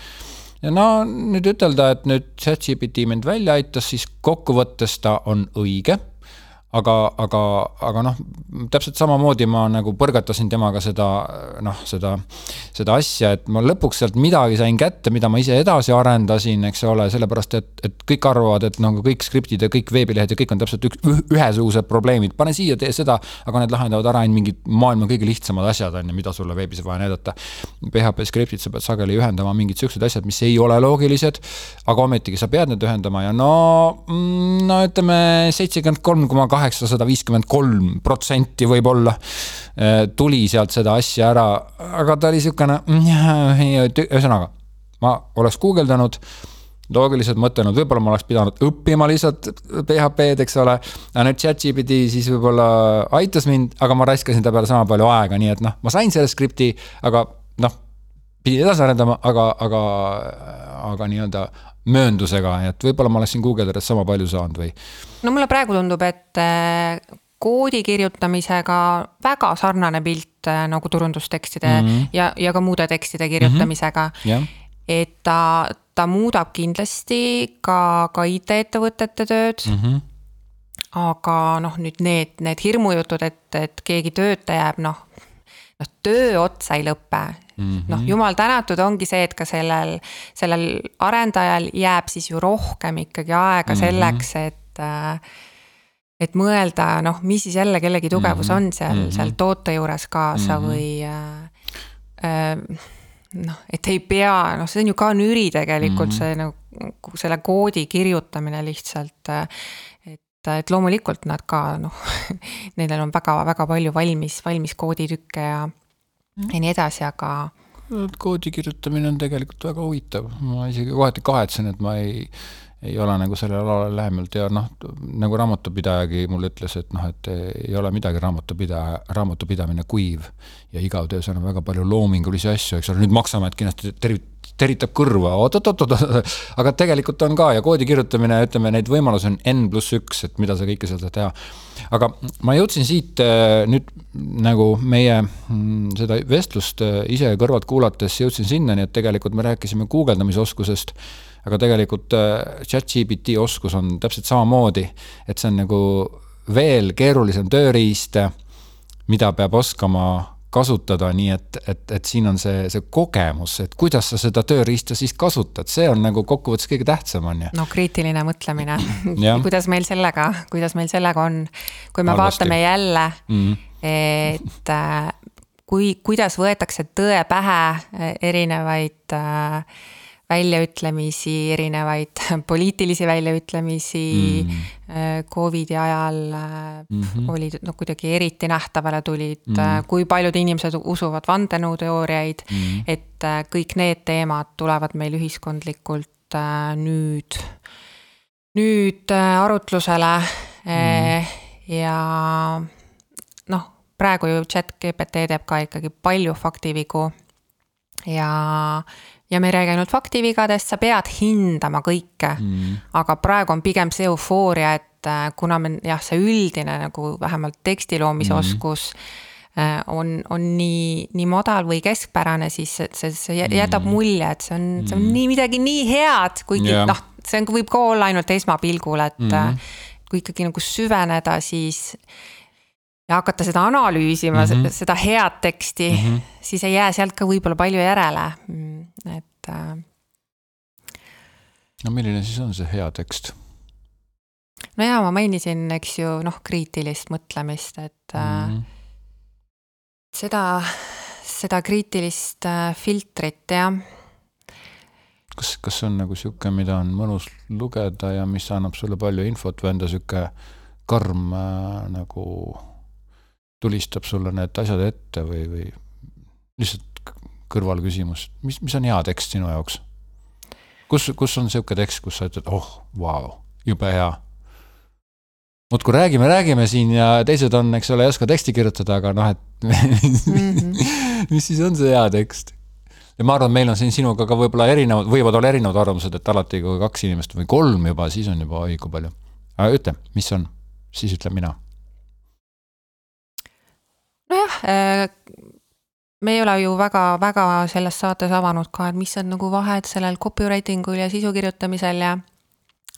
ja no nüüd ütelda, et nüüd chat-GPT mind välja aitas, siis kokkuvõttes ta on õige aga, aga, aga noh, täpselt samamoodi ma nagu põrgatasin temaga seda noh, seda, seda asja, et ma lõpuks sealt midagi sain kätte, mida ma ise edasi arendasin, eks ole, sellepärast et, et kõik arvavad, et nagu kõik skriptid ja kõik veebilehed ja kõik on täpselt üks, ühesugused probleemid, pane siia, tee seda, aga need lahendavad ära ainult mingid maailma kõige lihtsamad asjad, on ju, mida sulle veebis vaja näidata. PHP skriptid sa pead sageli ühendama mingid siuksed asjad, mis ei ole loogilised, aga ometigi sa pead need ühendama ja no, mm, no ütleme seitsekümmend kolm koma kaheksa kaheksasada viiskümmend kolm protsenti võib-olla eh, tuli sealt seda asja ära, aga ta oli niisugune, ühesõnaga, ma oleks guugeldanud loogiliselt mõtelnud, võib-olla ma oleks pidanud õppima lihtsalt PHP-d, eks ole. aga nüüd chat-GPT siis võib-olla aitas mind, aga ma raiskasin ta peale sama palju aega, nii et noh, ma sain selle skripti, aga noh, pidin edasi arendama, aga, aga, aga nii-öelda mööndusega, et võib-olla ma oleksin guugeldades sama palju saanud või? no mulle praegu tundub, et äh, koodi kirjutamisega väga sarnane pilt äh, nagu turundustekstide mm -hmm. ja, ja ka muude tekstide kirjutamisega mm. -hmm. Yeah. et ta, ta muudab kindlasti ka, ka IT-ettevõtete tööd mm. -hmm. aga noh, nüüd need, need hirmujutud, et, et keegi tööta jääb, noh, noh, töö otsa ei lõpe Mm -hmm. noh, jumal tänatud, ongi see, et ka sellel, sellel arendajal jääb siis ju rohkem ikkagi aega mm -hmm. selleks, et äh, et mõelda, noh, mis siis jälle kellegi tugevus mm -hmm. on seal mm, -hmm. seal toote juures kaasa mm -hmm. või äh, äh, noh, et ei pea, noh, see on ju ka nüri tegelikult mm -hmm. see nagu selle koodi kirjutamine lihtsalt. Et, loomulikult nad ka noh nendel on väga-väga palju valmis, valmis kooditükke ja mm. ja nii edasi, aga. koodi kirjutamine on tegelikult väga huvitav, ma isegi kohati kahetsen, et ma ei, ei ole nagu sellele alale lähemalt ja noh, nagu raamatupidajagi mulle ütles, et noh, et ei ole midagi raamatupidaja, raamatupidamine kuiv ja igav töö, seal on väga palju loomingulisi asju, eks ole, nüüd Maksamet kindlasti tervit-, teritab kõrva oot,, oot-oot-oot, aga tegelikult on ka ja koodi kirjutamine, ütleme, neid võimalusi on N pluss üks, et mida sa kõike seal saad teha. aga ma jõudsin siit äh, nüüd nagu meie mm, seda vestlust äh, ise kõrvalt kuulates jõudsin sinnani, et tegelikult me rääkisime guugeldamisoskusest, aga tegelikult äh, chat-GPT oskus on täpselt samamoodi, et see on nagu veel keerulisem tööriist, mida peab oskama kasutada, nii et, et, et siin on see, see kogemus, et kuidas sa seda tööriista siis kasutad, see on nagu kokkuvõttes kõige tähtsam, on ju. no kriitiline mõtlemine kuidas meil sellega, kuidas meil sellega on, kui me Halvasti. vaatame jälle mm, -hmm. et äh, kui, kuidas võetakse tõe pähe äh, erinevaid äh, väljaütlemisi, erinevaid poliitilisi väljaütlemisi mm. -hmm. Covidi ajal mm -hmm. olid noh, kuidagi eriti nähtavale tulid mm, kui paljud inimesed usuvad vandenõuteooriaid mm, et äh, kõik need teemad tulevad meil ühiskondlikult nüüd, nüüd arutlusele mm. ja noh, praegu ju chat GPT teeb ka ikkagi palju faktivigu ja ja me ei räägi ainult faktivigadest, sa pead hindama kõike mm.. aga praegu on pigem see eufooria, et äh, kuna me jah, see üldine nagu vähemalt teksti loomise mm. oskus äh, on, on nii, nii madal või keskpärane, siis see, see jätab mm. mulje, et see on, see on mm. nii midagi nii head, kuigi yeah. noh, see on, võib ka olla ainult esmapilgul, et mm. kui ikkagi nagu süveneda, siis ja hakata seda analüüsima mm, -hmm. seda head teksti mm, -hmm. siis ei jää sealt ka võib-olla palju järele, mm, et. Äh, no milline siis on see hea tekst? no jaa, ma mainisin, eks ju, noh, kriitilist mõtlemist, et mm -hmm. seda, seda kriitilist äh, filtrit, jah kas, kas see on nagu sihuke, mida on mõnus lugeda ja mis annab sulle palju infot või on ta sihuke karm äh, nagu tulistab sulle need asjad ette või, või lihtsalt kõrvalküsimus, mis, mis on hea tekst sinu jaoks? kus, kus on niisugune tekst, kus sa ütled, oh, vau, jube hea. muudkui räägime, räägime siin ja teised on, eks ole, ei oska teksti kirjutada, aga noh, et mm -hmm. mis siis on see hea tekst? ja ma arvan, meil on siin sinuga ka võib-olla erinevad, võivad olla erinevad arvamused, et alati, kui kaks inimest või kolm juba, siis on juba kui palju. aga ütle, mis on, siis ütlen mina nojah, äh, me ei ole ju väga-väga selles saates avanud ka, et mis on nagu vahed sellel copywriting ul ja sisu kirjutamisel ja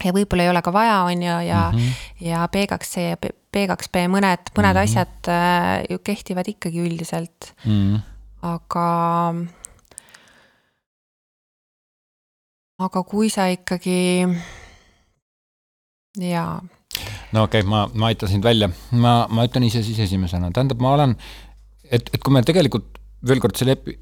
ja võib-olla ei ole ka vaja, on ju, ja mm, -hmm. ja B2C ja B2B mõned, mõned mm -hmm. asjad äh, ju kehtivad ikkagi üldiselt mm. -hmm. aga. aga kui sa ikkagi, jaa no okei okay,, ma, ma aitan sind välja, ma, ma ütlen ise siis esimesena, tähendab, ma olen, et, et kui me tegelikult veel kord selle epi-,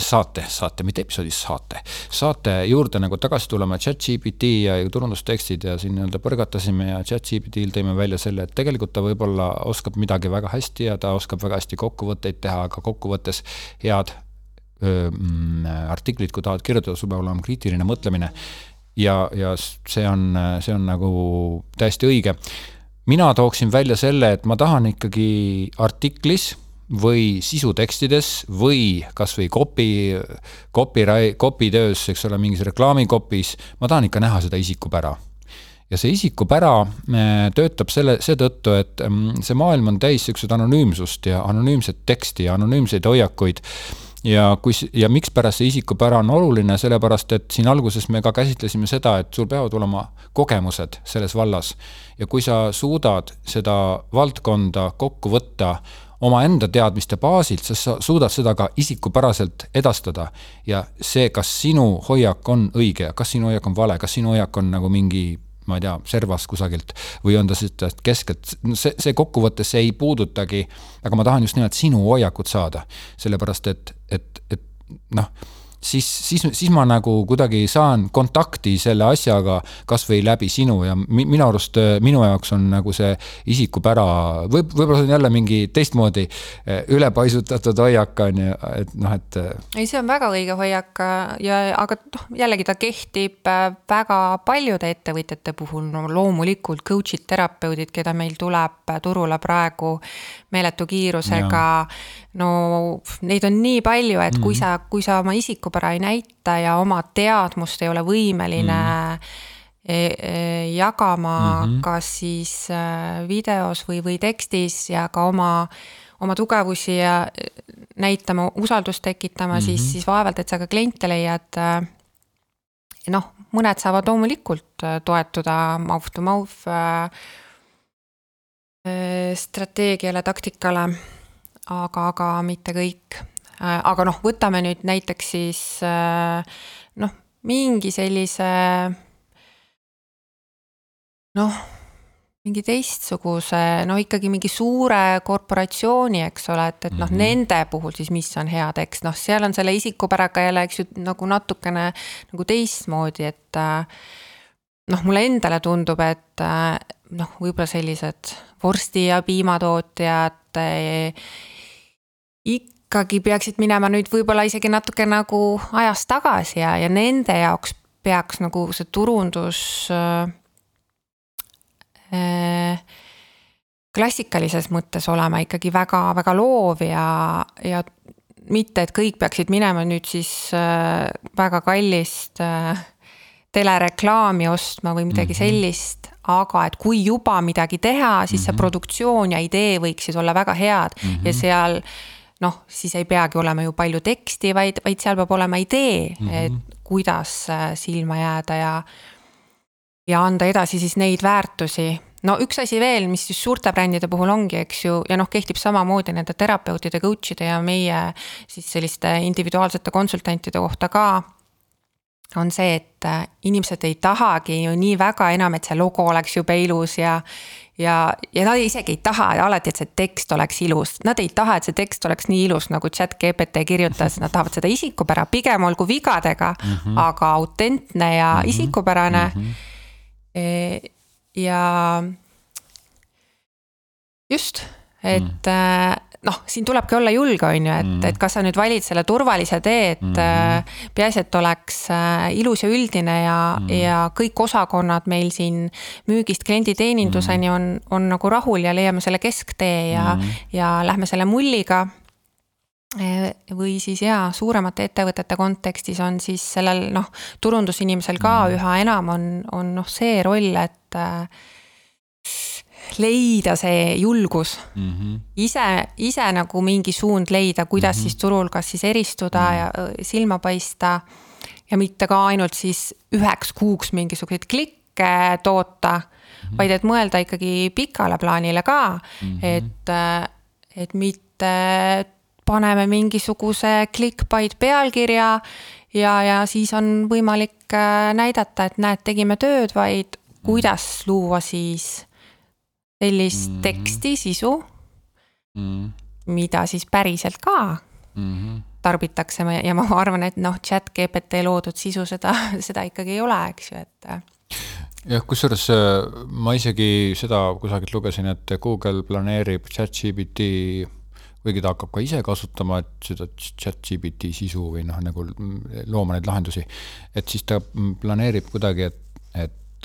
saate, saate, mitte episoodis, saate, saate juurde nagu tagasi tulema, chat-GPT ja turundustekstid ja siin nii-öelda põrgatasime ja chat-GPT-l tõime välja selle, et tegelikult ta võib-olla oskab midagi väga hästi ja ta oskab väga hästi kokkuvõtteid teha, aga kokkuvõttes head öö, mm, artiklid, kui tahad kirjutada, sul peab olema kriitiline mõtlemine ja, ja see on, see on nagu täiesti õige. mina tooksin välja selle, et ma tahan ikkagi artiklis või sisutekstides või kasvõi copy, copy, copy töös, eks ole, mingis reklaamikopis, ma tahan ikka näha seda isikupära ja see isikupära eh, töötab selle, seetõttu, et mm, see maailm on täis niisugust anonüümsust ja anonüümset teksti ja anonüümseid hoiakuid ja kui, ja mikspärast see isikupära on oluline, sellepärast et siin alguses me ka käsitlesime seda, et sul peavad olema kogemused selles vallas. ja kui sa suudad seda valdkonda kokku võtta omaenda teadmiste baasilt, siis sa suudad seda ka isikupäraselt edastada. ja see, kas sinu hoiak on õige, kas sinu hoiak on vale, kas sinu hoiak on nagu mingi ma ei tea, servast kusagilt või on ta siis keskelt, see, see kokkuvõttes ei puudutagi, aga ma tahan just nimelt sinu hoiakut saada, sellepärast et, et, et noh siis, siis, siis ma nagu kuidagi saan kontakti selle asjaga kasvõi läbi sinu ja minu arust äh, minu jaoks on nagu see isikupära, võib, võib-olla see on jälle mingi teistmoodi äh, ülepaisutatud hoiak on ju, et noh, et. Äh, ei, see on väga õige hoiak ja, aga noh, jällegi ta kehtib väga paljude ettevõtjate puhul, no loomulikult coach'id, terapeudid, keda meil tuleb turule praegu meeletu kiirusega. No neid on nii palju, et kui mm. sa, kui sa oma isikupära ei näita ja oma teadmust ei ole võimeline mm. Jagama mm -hmm. kas siis äh, videos või, või tekstis ja ka oma, oma tugevusi ja e, näitama, usaldust tekitama mm, -hmm. siis, siis vaevalt, et sa ka kliente leiad. Äh, noh, mõned saavad loomulikult äh, toetuda mouth to mouth strateegiale, taktikale, aga, aga mitte kõik. aga noh, võtame nüüd näiteks siis noh, mingi sellise noh mingi teistsuguse, no ikkagi mingi suure korporatsiooni, eks ole, et, et noh mm -hmm., nende puhul siis, mis on hea tekst, noh, seal on selle isikupäraga jälle, eks ju, nagu natukene nagu teistmoodi, et. noh, mulle endale tundub, et noh, võib-olla sellised vorsti ja piimatootjad ikkagi peaksid minema nüüd võib-olla isegi natuke nagu ajas tagasi ja, ja nende jaoks peaks nagu see turundus äh, Äh, klassikalises mõttes olema ikkagi väga-väga loov ja, ja mitte, et kõik peaksid minema nüüd siis äh, väga kallist äh, telereklaami ostma või midagi mm -hmm. sellist, aga et kui juba midagi teha, siis mm -hmm. see mhm. produktsioon ja idee võiksid olla väga head mm -hmm. ja seal noh, siis ei peagi olema ju palju teksti, vaid, vaid seal peab olema idee mm, -hmm. et kuidas silma jääda ja ja anda edasi siis neid väärtusi. no üks asi veel, mis siis suurte brändide puhul ongi, eks ju, ja noh, kehtib samamoodi nende terapeutide, coach'ide ja meie siis selliste individuaalsete konsultantide kohta ka on see, et äh, inimesed ei tahagi ju nii väga enam, et see logo oleks jube ilus ja. Ja, ja nad isegi ei taha alati, et see tekst oleks ilus, nad ei taha, et see tekst oleks nii ilus, nagu chat GPT kirjutas, nad tahavad seda isikupära, pigem olgu vigadega mm, -hmm. aga autentne ja mm -hmm. isikupärane mm. -hmm ja just, et mm. Noh, siin tulebki olla julge, on ju, et mm., et kas sa nüüd valid selle turvalise tee, et mm. peaasi, et oleks äh, ilus ja üldine ja mm., ja kõik osakonnad meil siin müügist klienditeeninduseni mm. on, on nagu rahul ja leiame selle kesktee ja mm., ja lähme selle mulliga Eh, või siis jaa, suuremate ettevõtete kontekstis on siis sellel noh, turundusinimesel ka mm. üha enam on, on noh, see roll, et äh, leida see julgus mm. -hmm. ise, ise nagu mingi suund leida, kuidas mm -hmm. siis turul kas siis eristuda mm -hmm. ja silma paista. ja mitte ka ainult siis üheks kuuks mingisuguseid klikke toota mm, -hmm. vaid et mõelda ikkagi pikale plaanile ka mm, -hmm. et, et mitte paneme mingisuguse clickbait pealkirja ja, ja siis on võimalik äh, näidata, et näed, tegime tööd, vaid kuidas luua siis sellist mm -hmm. teksti, sisu mm, -hmm. mida siis päriselt ka mm -hmm. tarbitakse ja ma arvan, et noh, chat GPT loodud sisu, seda, seda ikkagi ei ole, eks ju, et jah, kusjuures äh, ma isegi seda kusagilt lugesin, et Google planeerib chat GPT kuigi ta hakkab ka ise kasutama, et seda chat GPT sisu või noh, nagu looma neid lahendusi, et siis ta planeerib kuidagi, et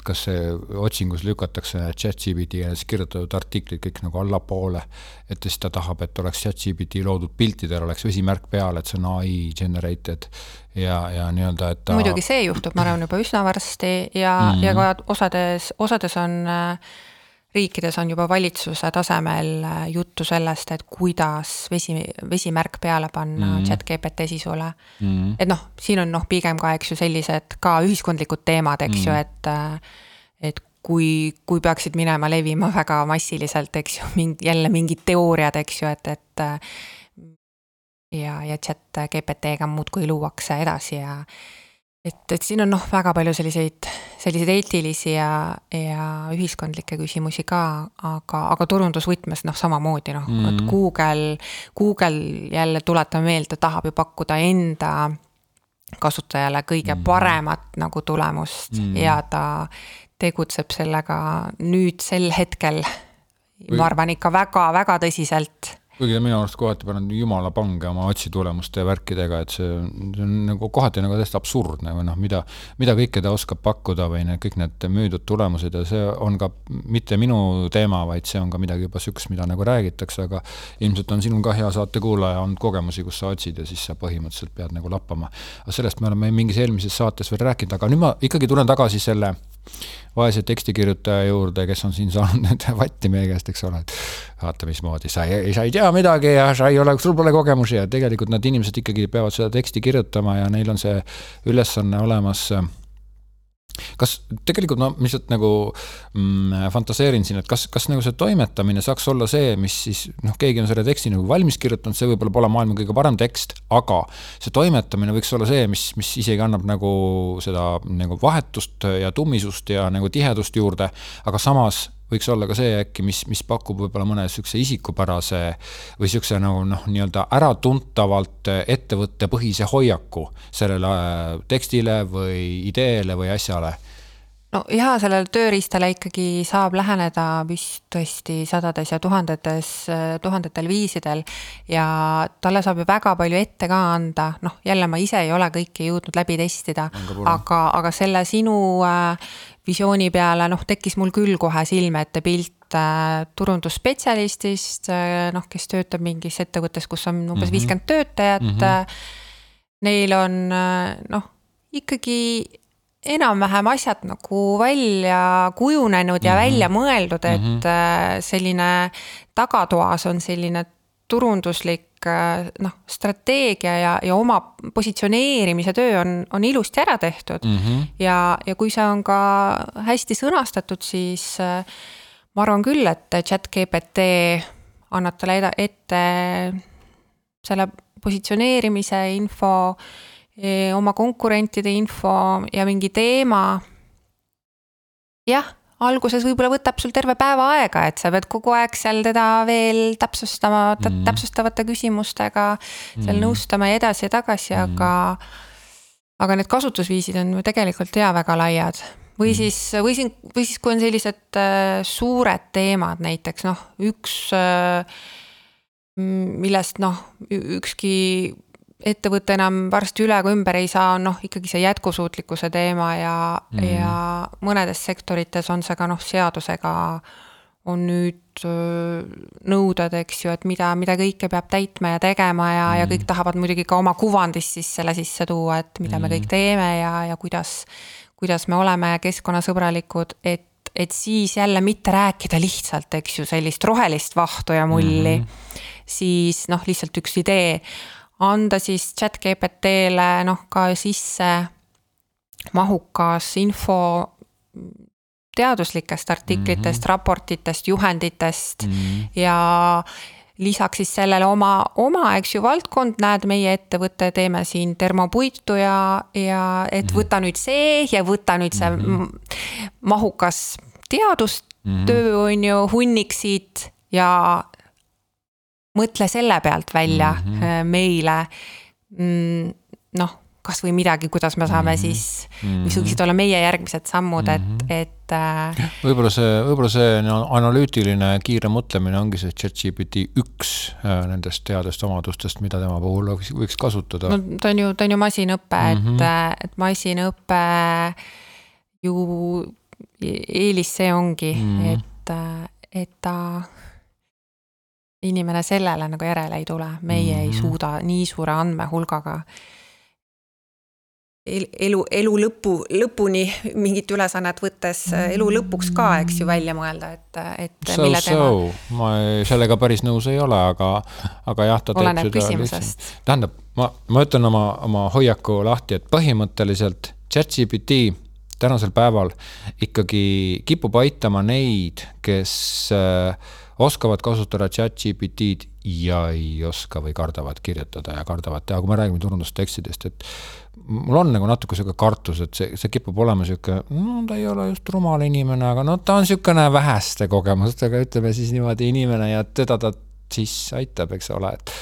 kas see otsingus lükatakse chat GPT ja siis kirjutatud artiklid kõik nagu allapoole, et siis ta tahab, et oleks chat GPT loodud piltidel oleks vesimärk peal, et see on ai generated ja, ja nii-öelda, et ta muidugi see juhtub, ma arvan, juba üsna varsti ja mm, -hmm. ja ka osades, osades on äh, riikides on juba valitsuse tasemel äh, juttu sellest, et kuidas vesi, vesimärk peale panna mm -hmm. chat GPT sisule mm. -hmm. et noh, siin on noh, pigem ka, eks ju, sellised ka ühiskondlikud teemad, eks mm -hmm. ju, et, äh, et kui, kui peaksid minema levima väga massiliselt, eks ju, mingi, jälle mingid teooriad, eks ju, et, et äh, ja, ja chat GPT-ga muudkui luuakse edasi ja et, et siin on noh, väga palju selliseid, selliseid eetilisi ja, ja ühiskondlikke küsimusi ka, aga, aga turundusvõtmes noh, samamoodi noh mm, -hmm. et Google, Google jälle tuletame meelde, tahab ju pakkuda enda kasutajale kõige mm -hmm. paremat nagu tulemust mm -hmm. ja ta tegutseb sellega nüüd sel hetkel, ma arvan ikka väga-väga tõsiselt kuigi minu arust kohati panevad jumala pange oma otsitulemuste ja värkidega, et see, see on nagu kohati nagu täiesti absurdne või noh, mida, mida kõike ta oskab pakkuda või need kõik need müüdud tulemused ja see on ka mitte minu teema, vaid see on ka midagi juba sihukest, mida nagu räägitakse, aga ilmselt on sinul ka hea saatekuulaja olnud kogemusi, kus sa otsid ja siis sa põhimõtteliselt pead nagu lappama. aga sellest me oleme mingis eelmises saates veel rääkinud, aga nüüd ma ikkagi tulen tagasi selle vaese tekstikirjutaja juurde, kes on siin saanud nüüd vatti meie käest, eks ole, et vaata, mismoodi sa ei, sa ei tea midagi ja sa ei ole, sul pole kogemusi ja tegelikult need inimesed ikkagi peavad seda teksti kirjutama ja neil on see ülesanne olemas kas tegelikult ma lihtsalt nagu mm, fantaseerin siin, et kas, kas nagu see toimetamine saaks olla see, mis siis noh, keegi on selle teksti nagu valmis kirjutanud, see võib-olla pole maailma kõige parem tekst, aga see toimetamine võiks olla see, mis, mis isegi annab nagu seda nagu vahetust ja tummisust ja nagu tihedust juurde, aga samas võiks olla ka see äkki, mis, mis pakub võib-olla mõne niisuguse isikupärase või niisuguse nagu noh, nii-öelda äratuntavalt ettevõttepõhise hoiaku sellele äh, tekstile või ideele või asjale. No jaa, sellele tööriistale ikkagi saab läheneda vist tõesti sadades ja tuhandetes, tuhandetel viisidel ja talle saab ju väga palju ette ka anda, noh, jälle ma ise ei ole kõike jõudnud läbi testida, aga, aga selle sinu äh, visiooni peale noh, tekkis mul küll kohe silme ette pilt äh, turundusspetsialistist äh,, noh, kes töötab mingis ettevõttes, kus on umbes mhm. viiskümmend mm -hmm. töötajat mm. -hmm. Neil on äh, noh, ikkagi enam-vähem asjad nagu välja kujunenud ja mm -hmm. välja mõeldud, et mm -hmm. selline tagatoas on selline turunduslik äh, noh, strateegia ja, ja oma positsioneerimise töö on, on ilusti ära tehtud mm. -hmm. ja, ja kui see on ka hästi sõnastatud, siis äh, ma arvan küll, et chat GPT annab talle ette selle positsioneerimise info, e, oma konkurentide info ja mingi teema. jah alguses võib-olla võtab sul terve päeva aega, et sa pead kogu aeg seal teda veel täpsustama mm., täpsustavate küsimustega seal mm. nõustama ja edasi ja tagasi mm., aga. aga need kasutusviisid on ju tegelikult ja väga laiad või mm. siis, või siin, või siis, kui on sellised äh, suured teemad, näiteks noh, üks äh,. millest noh, ükski ettevõte enam varsti üle ega ümber ei saa, on noh, ikkagi see jätkusuutlikkuse teema ja mm., ja mõnedes sektorites on see ka noh, seadusega on nüüd nõuded, eks ju, et mida, mida kõike peab täitma ja tegema ja mm., ja kõik tahavad muidugi ka oma kuvandist siis selle sisse tuua, et mida mm. me kõik teeme ja, ja kuidas, kuidas me oleme keskkonnasõbralikud, et et siis jälle mitte rääkida lihtsalt, eks ju, sellist rohelist vahtu ja mulli mm, siis noh, lihtsalt üks idee anda siis chat GPT-le noh, ka sisse mahukas info teaduslikest artiklitest mm, -hmm. raportitest, juhenditest mm -hmm. ja lisaks siis sellele oma, oma, eks ju, valdkond, näed, meie ettevõte teeme siin termopuitu ja, ja et mhm. võta nüüd see ja võta nüüd see mm -hmm. mahukas teadustöö mm -hmm. on ju, hunnik siit ja mõtle selle pealt välja mm -hmm. meile mm,. noh, kasvõi midagi, kuidas me saame mm -hmm. siis, mis võiksid olla meie järgmised sammud, et mm, -hmm. et äh.... võib-olla see, võib-olla see analüütiline kiire mõtlemine ongi see chat-GPT üks äh, nendest headest omadustest, mida tema puhul võiks, kasutada. no ta on ju, ta on ju masinõpe mm, -hmm. et, mhm. et masinõpe ju eelis see ongi mm, -hmm. et, et ta inimene sellele nagu järele ei tule, meie mm -hmm. ei mhm. suuda nii suure andmehulgaga elu, elu lõpu, lõpuni mingit ülesannet võttes elu lõpuks ka, eks ju, välja mõelda, et, et. So, so, ma sellega päris nõus ei ole, aga, aga jah, ta Oleneb teeb seda lihtsalt. tähendab, ma, ma ütlen oma, oma hoiaku lahti, et põhimõtteliselt ChatGPT tänasel päeval ikkagi kipub aitama neid, kes äh, oskavad kasutada chat GPT-d ja ei oska või kardavad kirjutada ja kardavad teha, kui me räägime turundustekstidest, et mul on nagu natuke sihuke kartus, et see, see kipub olema sihuke, no ta ei ole just rumal inimene, aga no ta on sihukene väheste kogemustega, ütleme siis niimoodi inimene ja teda ta siis aitab, eks ole, et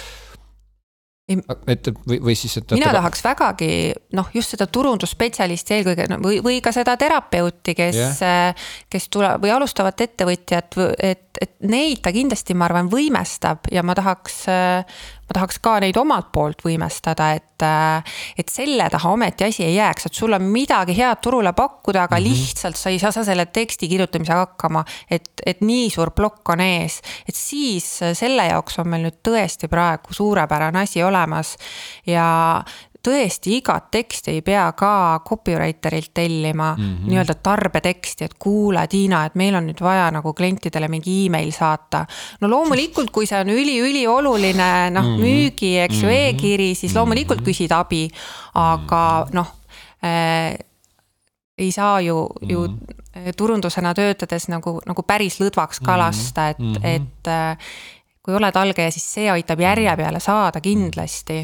et või, või siis, et. mina tahaks vägagi noh, just seda turundusspetsialisti eelkõige no, või, või ka seda terapeuti, kes yeah., kes tuleb või alustavat ettevõtjat, et, et neid ta kindlasti, ma arvan, võimestab ja ma tahaks ma tahaks ka neid omalt poolt võimestada, et, äh, et selle taha ometi asi ei jääks, et sul on midagi head turule pakkuda, aga mm -hmm. lihtsalt sa ei saa selle teksti kirjutamisega hakkama. et, et nii suur plokk on ees, et siis selle jaoks on meil nüüd tõesti praegu suurepärane asi olemas ja tõesti igat teksti ei pea ka copywriterilt tellima mm -hmm. nii-öelda tarbeteksti, et kuule, Tiina, et meil on nüüd vaja nagu klientidele mingi email saata. no loomulikult, kui see on üliülioluline noh mm -hmm., müügi, eks ju mm -hmm., e-kiri, siis loomulikult küsid abi, aga noh äh, ei saa ju mm, -hmm. ju mhm. turundusena töötades nagu, nagu päris lõdvaks ka lasta, et mm, -hmm. et äh, kui oled algaja, siis see aitab järje mhm. peale saada kindlasti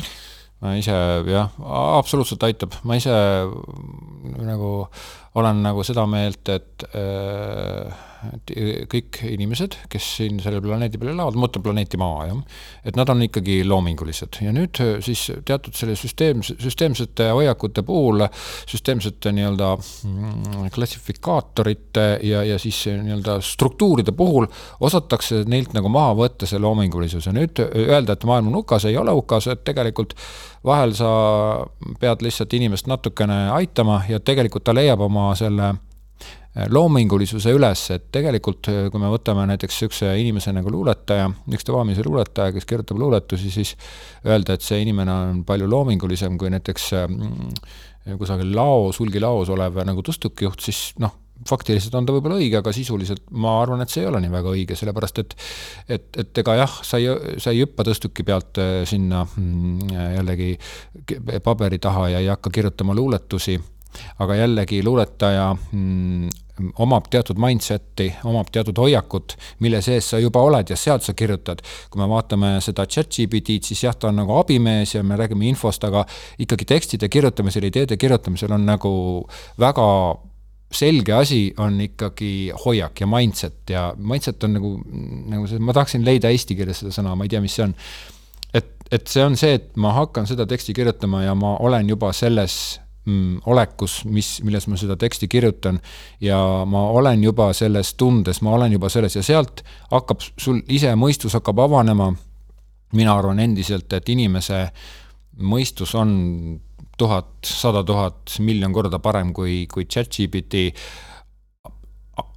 ma ise jah, absoluutselt aitab, ma ise nagu olen nagu seda meelt, et äh, et kõik inimesed, kes siin sellel planeedi peal elavad, ma mõtlen planeeti Maa, jah, et nad on ikkagi loomingulised. Ja nüüd äh, siis teatud selle süsteem, süsteemsete hoiakute puhul, süsteemsete nii-öelda mm, klassifikaatorite ja, ja siis nii-öelda struktuuride puhul osatakse neilt nagu maha võtta see loomingulisus. Ja nüüd öelda, et maailm on hukas, ei ole hukas, et tegelikult vahel sa pead lihtsalt inimest natukene aitama ja tegelikult ta leiab oma selle Äh, loomingulisuse üles, et tegelikult äh, kui me võtame näiteks niisuguse inimese nagu luuletaja, ükstavalise luuletaja, kes kirjutab luuletusi, siis öelda, et see inimene on palju loomingulisem kui näiteks äh, kusagil laos, hulgilaos olev nagu tõstukijuht, siis noh, faktiliselt on ta võib-olla õige, aga sisuliselt ma arvan, et see ei ole nii väga õige, sellepärast et et, et ega jah, sa ei, sa ei hüppa tõstuki pealt sinna mm, jällegi paberi taha ja ei hakka kirjutama luuletusi aga jällegi luuletaja mm, omab teatud mindset'i, omab teatud hoiakut, mille sees sa juba oled ja sealt sa kirjutad. kui me vaatame seda chat-GPT-d, siis jah, ta on nagu abimees ja me räägime infost, aga ikkagi tekstide kirjutamisel, ideede kirjutamisel on nagu väga selge asi on ikkagi hoiak ja mindset ja mindset on nagu, nagu see, ma tahaksin leida eesti keeles seda sõna, ma ei tea, mis see on. et, et see on see, et ma hakkan seda teksti kirjutama ja ma olen juba selles mm, olekus, mis, milles ma seda teksti kirjutan. ja ma olen juba selles tundes, ma olen juba selles ja sealt hakkab sul ise mõistus hakkab avanema. mina arvan endiselt, et inimese mõistus on tuhat, sada tuhat, miljon korda parem kui, kui chat-GPT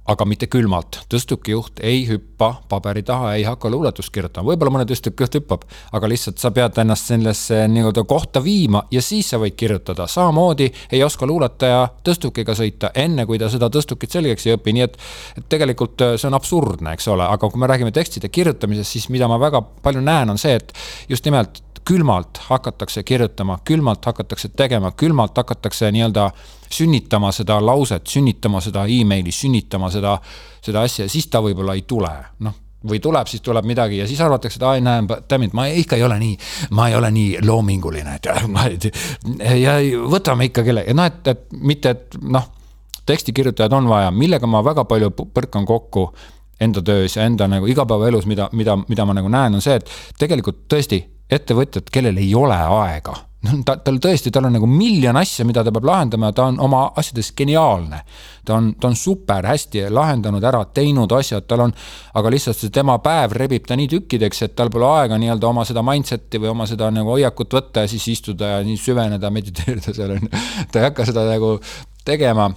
aga mitte külmalt. tõstukijuht ei hüppa paberi taha, ei hakka luuletust kirjutama, võib-olla mõne tõstukijuht hüppab, aga lihtsalt sa pead ennast sellesse nii-öelda kohta viima ja siis sa võid kirjutada. samamoodi ei oska luuletaja tõstukiga sõita, enne kui ta seda tõstukit selgeks ei õpi, nii et et tegelikult äh, see on absurdne, eks ole, aga kui me räägime tekstide kirjutamisest, siis mida ma väga palju näen, on see, et just nimelt külmalt hakatakse kirjutama, külmalt hakatakse tegema, külmalt hakatakse nii-öelda sünnitama seda lauset, sünnitama seda emaili, sünnitama seda, seda asja, siis ta võib-olla ei tule, noh või tuleb, siis tuleb midagi ja siis arvatakse, et ai näe, dammit, ma ikka ei ole nii, ma ei ole nii loominguline, et ja võtame ikka kelle, noh, et, et mitte, et noh, tekstikirjutajad on vaja, millega ma väga palju põrkan kokku enda töös ja enda nagu igapäevaelus, mida, mida, mida ma nagu näen, on see, et tegelikult tõesti ettevõtjad, kellel ei ole aega ta, tal tõesti, tal on nagu miljon asja, mida ta peab lahendama ja ta on oma asjades geniaalne. ta on, ta on super hästi lahendanud ära, teinud asjad, tal on, aga lihtsalt see tema päev rebib ta nii tükkideks, et tal pole aega nii-öelda oma seda mindset'i või oma seda nagu hoiakut võtta ja siis istuda ja nii süveneda, mediteerida seal on ju. ta ei hakka seda nagu tegema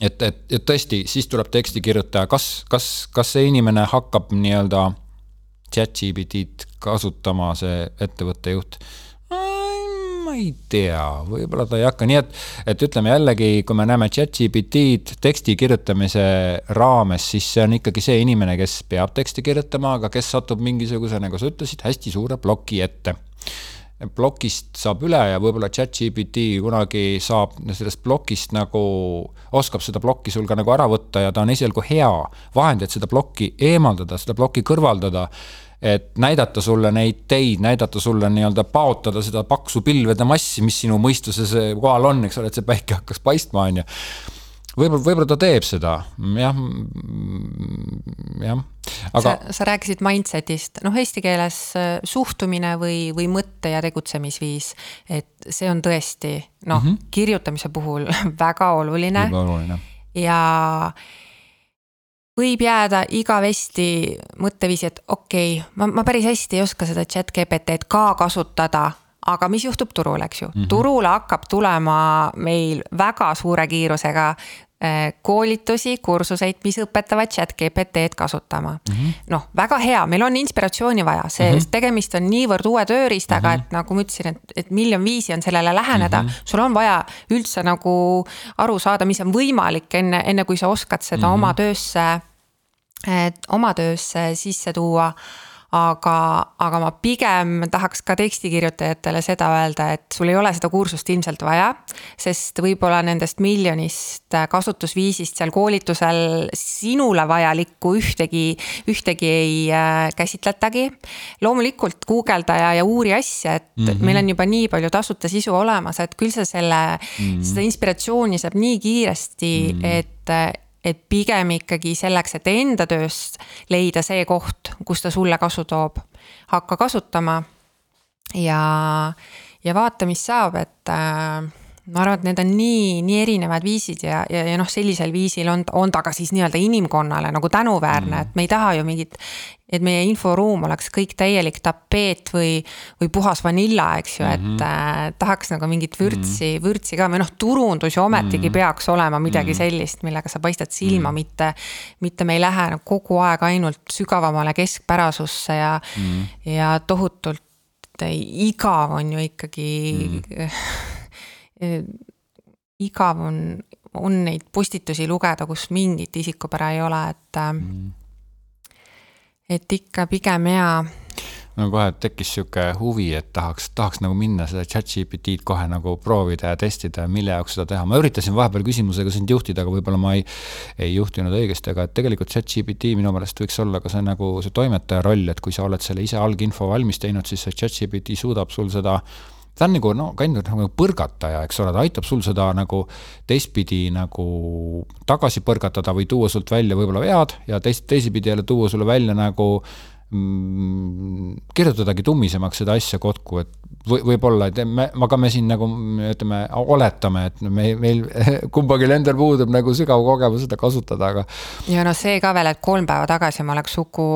et, et, et tõesti, siis tuleb teksti kirjutaja, kas, kas, kas see inimene hakkab nii-öelda chat-GPT-d kasutama, see ettevõtte juht? Ma ei tea, võib-olla ta ei hakka, nii et, et ütleme jällegi, kui me näeme chat-GPT-d teksti kirjutamise raames, siis see on ikkagi see inimene, kes peab teksti kirjutama, aga kes satub mingisuguse, nagu sa ütlesid, hästi suure ploki ette plokist saab üle ja võib-olla chat-GPT kunagi saab sellest plokist nagu, oskab seda plokki sul ka nagu ära võtta ja ta on esialgu hea vahend, et seda plokki eemaldada, seda plokki kõrvaldada et näidata sulle neid teid, näidata sulle nii-öelda paotada seda paksu pilvede massi, mis sinu mõistuses kohal on, eks ole, et see päike hakkas paistma, on ju. Võib-olla, võib-olla ta teeb seda, jah, jah, aga. sa rääkisid mindset'ist, noh, eesti keeles äh, suhtumine või, või mõtte ja tegutsemisviis, et see on tõesti noh mm -hmm., kirjutamise puhul väga oluline. väga oluline. ja võib jääda igavesti mõtteviisi, et okei okay,, ma, ma päris hästi ei oska seda chat GPT-d ka kasutada aga mis juhtub turul, eks ju mm, -hmm. turule hakkab tulema meil väga suure kiirusega koolitusi, kursuseid, mis õpetavad chat GPT-d kasutama mm -hmm.. noh, väga hea, meil on inspiratsiooni vaja, see mm, -hmm. tegemist on niivõrd uue tööriistaga mm, -hmm. et nagu ma ütlesin, et, et miljon viisi on sellele läheneda mm. -hmm. sul on vaja üldse nagu aru saada, mis on võimalik enne, enne kui sa oskad seda mm -hmm. oma töösse, oma töösse sisse tuua aga, aga ma pigem tahaks ka tekstikirjutajatele seda öelda, et sul ei ole seda kursust ilmselt vaja. sest võib-olla nendest miljonist kasutusviisist seal koolitusel sinule vajalikku ühtegi, ühtegi ei äh, käsitletagi. loomulikult guugelda ja, ja uuri asja, et mm -hmm. meil on juba nii palju tasuta sisu olemas, et küll sa selle mm, -hmm. seda inspiratsiooni saab nii kiiresti mm, -hmm. et et pigem ikkagi selleks, et enda tööst leida see koht, kus ta sulle kasu toob, hakka kasutama. ja, ja vaata, mis saab, et äh, ma arvan, et need on nii, nii erinevad viisid ja, ja, ja noh, sellisel viisil on, on ta ka siis nii-öelda inimkonnale nagu tänuväärne mm., et me ei taha ju mingit. et meie inforuum oleks kõik täielik tapeet või, või puhas vanilla, eks ju, et mm -hmm. äh, tahaks nagu mingit vürtsi mm, -hmm. vürtsi ka või noh, turundus ju ometigi mm -hmm. peaks olema midagi mm -hmm. sellist, millega sa paistad silma mm, -hmm. mitte. mitte me ei lähe nagu kogu aeg ainult sügavamale keskpärasusse ja mm, -hmm. ja tohutult igav on ju ikkagi mm. -hmm igav on, on neid postitusi lugeda, kus mingit isikupära ei ole, et mm.. et ikka pigem hea no kohe tekkis sihuke huvi, et tahaks, tahaks nagu minna seda chat GPT-d kohe nagu proovida ja testida ja mille jaoks seda teha. ma üritasin vahepeal küsimusega sind juhtida, aga võib-olla ma ei, ei juhtinud õigesti, aga et tegelikult chat GPT minu meelest võiks olla ka see nagu see toimetaja roll, et kui sa oled selle ise alginfo valmis teinud, siis see chat GPT suudab sul seda ta on nagu no käinud nagu põrgataja, eks ole, ta aitab sul seda nagu teistpidi nagu tagasi põrgatada või tuua sult välja võib-olla vead ja teist, teisipidi jälle tuua sulle välja nagu mm, kirjutadagi tummisemaks seda asja kokku, et või, võib-olla, et me, aga me siin nagu ütleme, oletame, et me, meil kumbagi endal puudub nagu sügav kogemus seda kasutada, aga. ja noh, see ka veel, et kolm päeva tagasi ma oleks Uku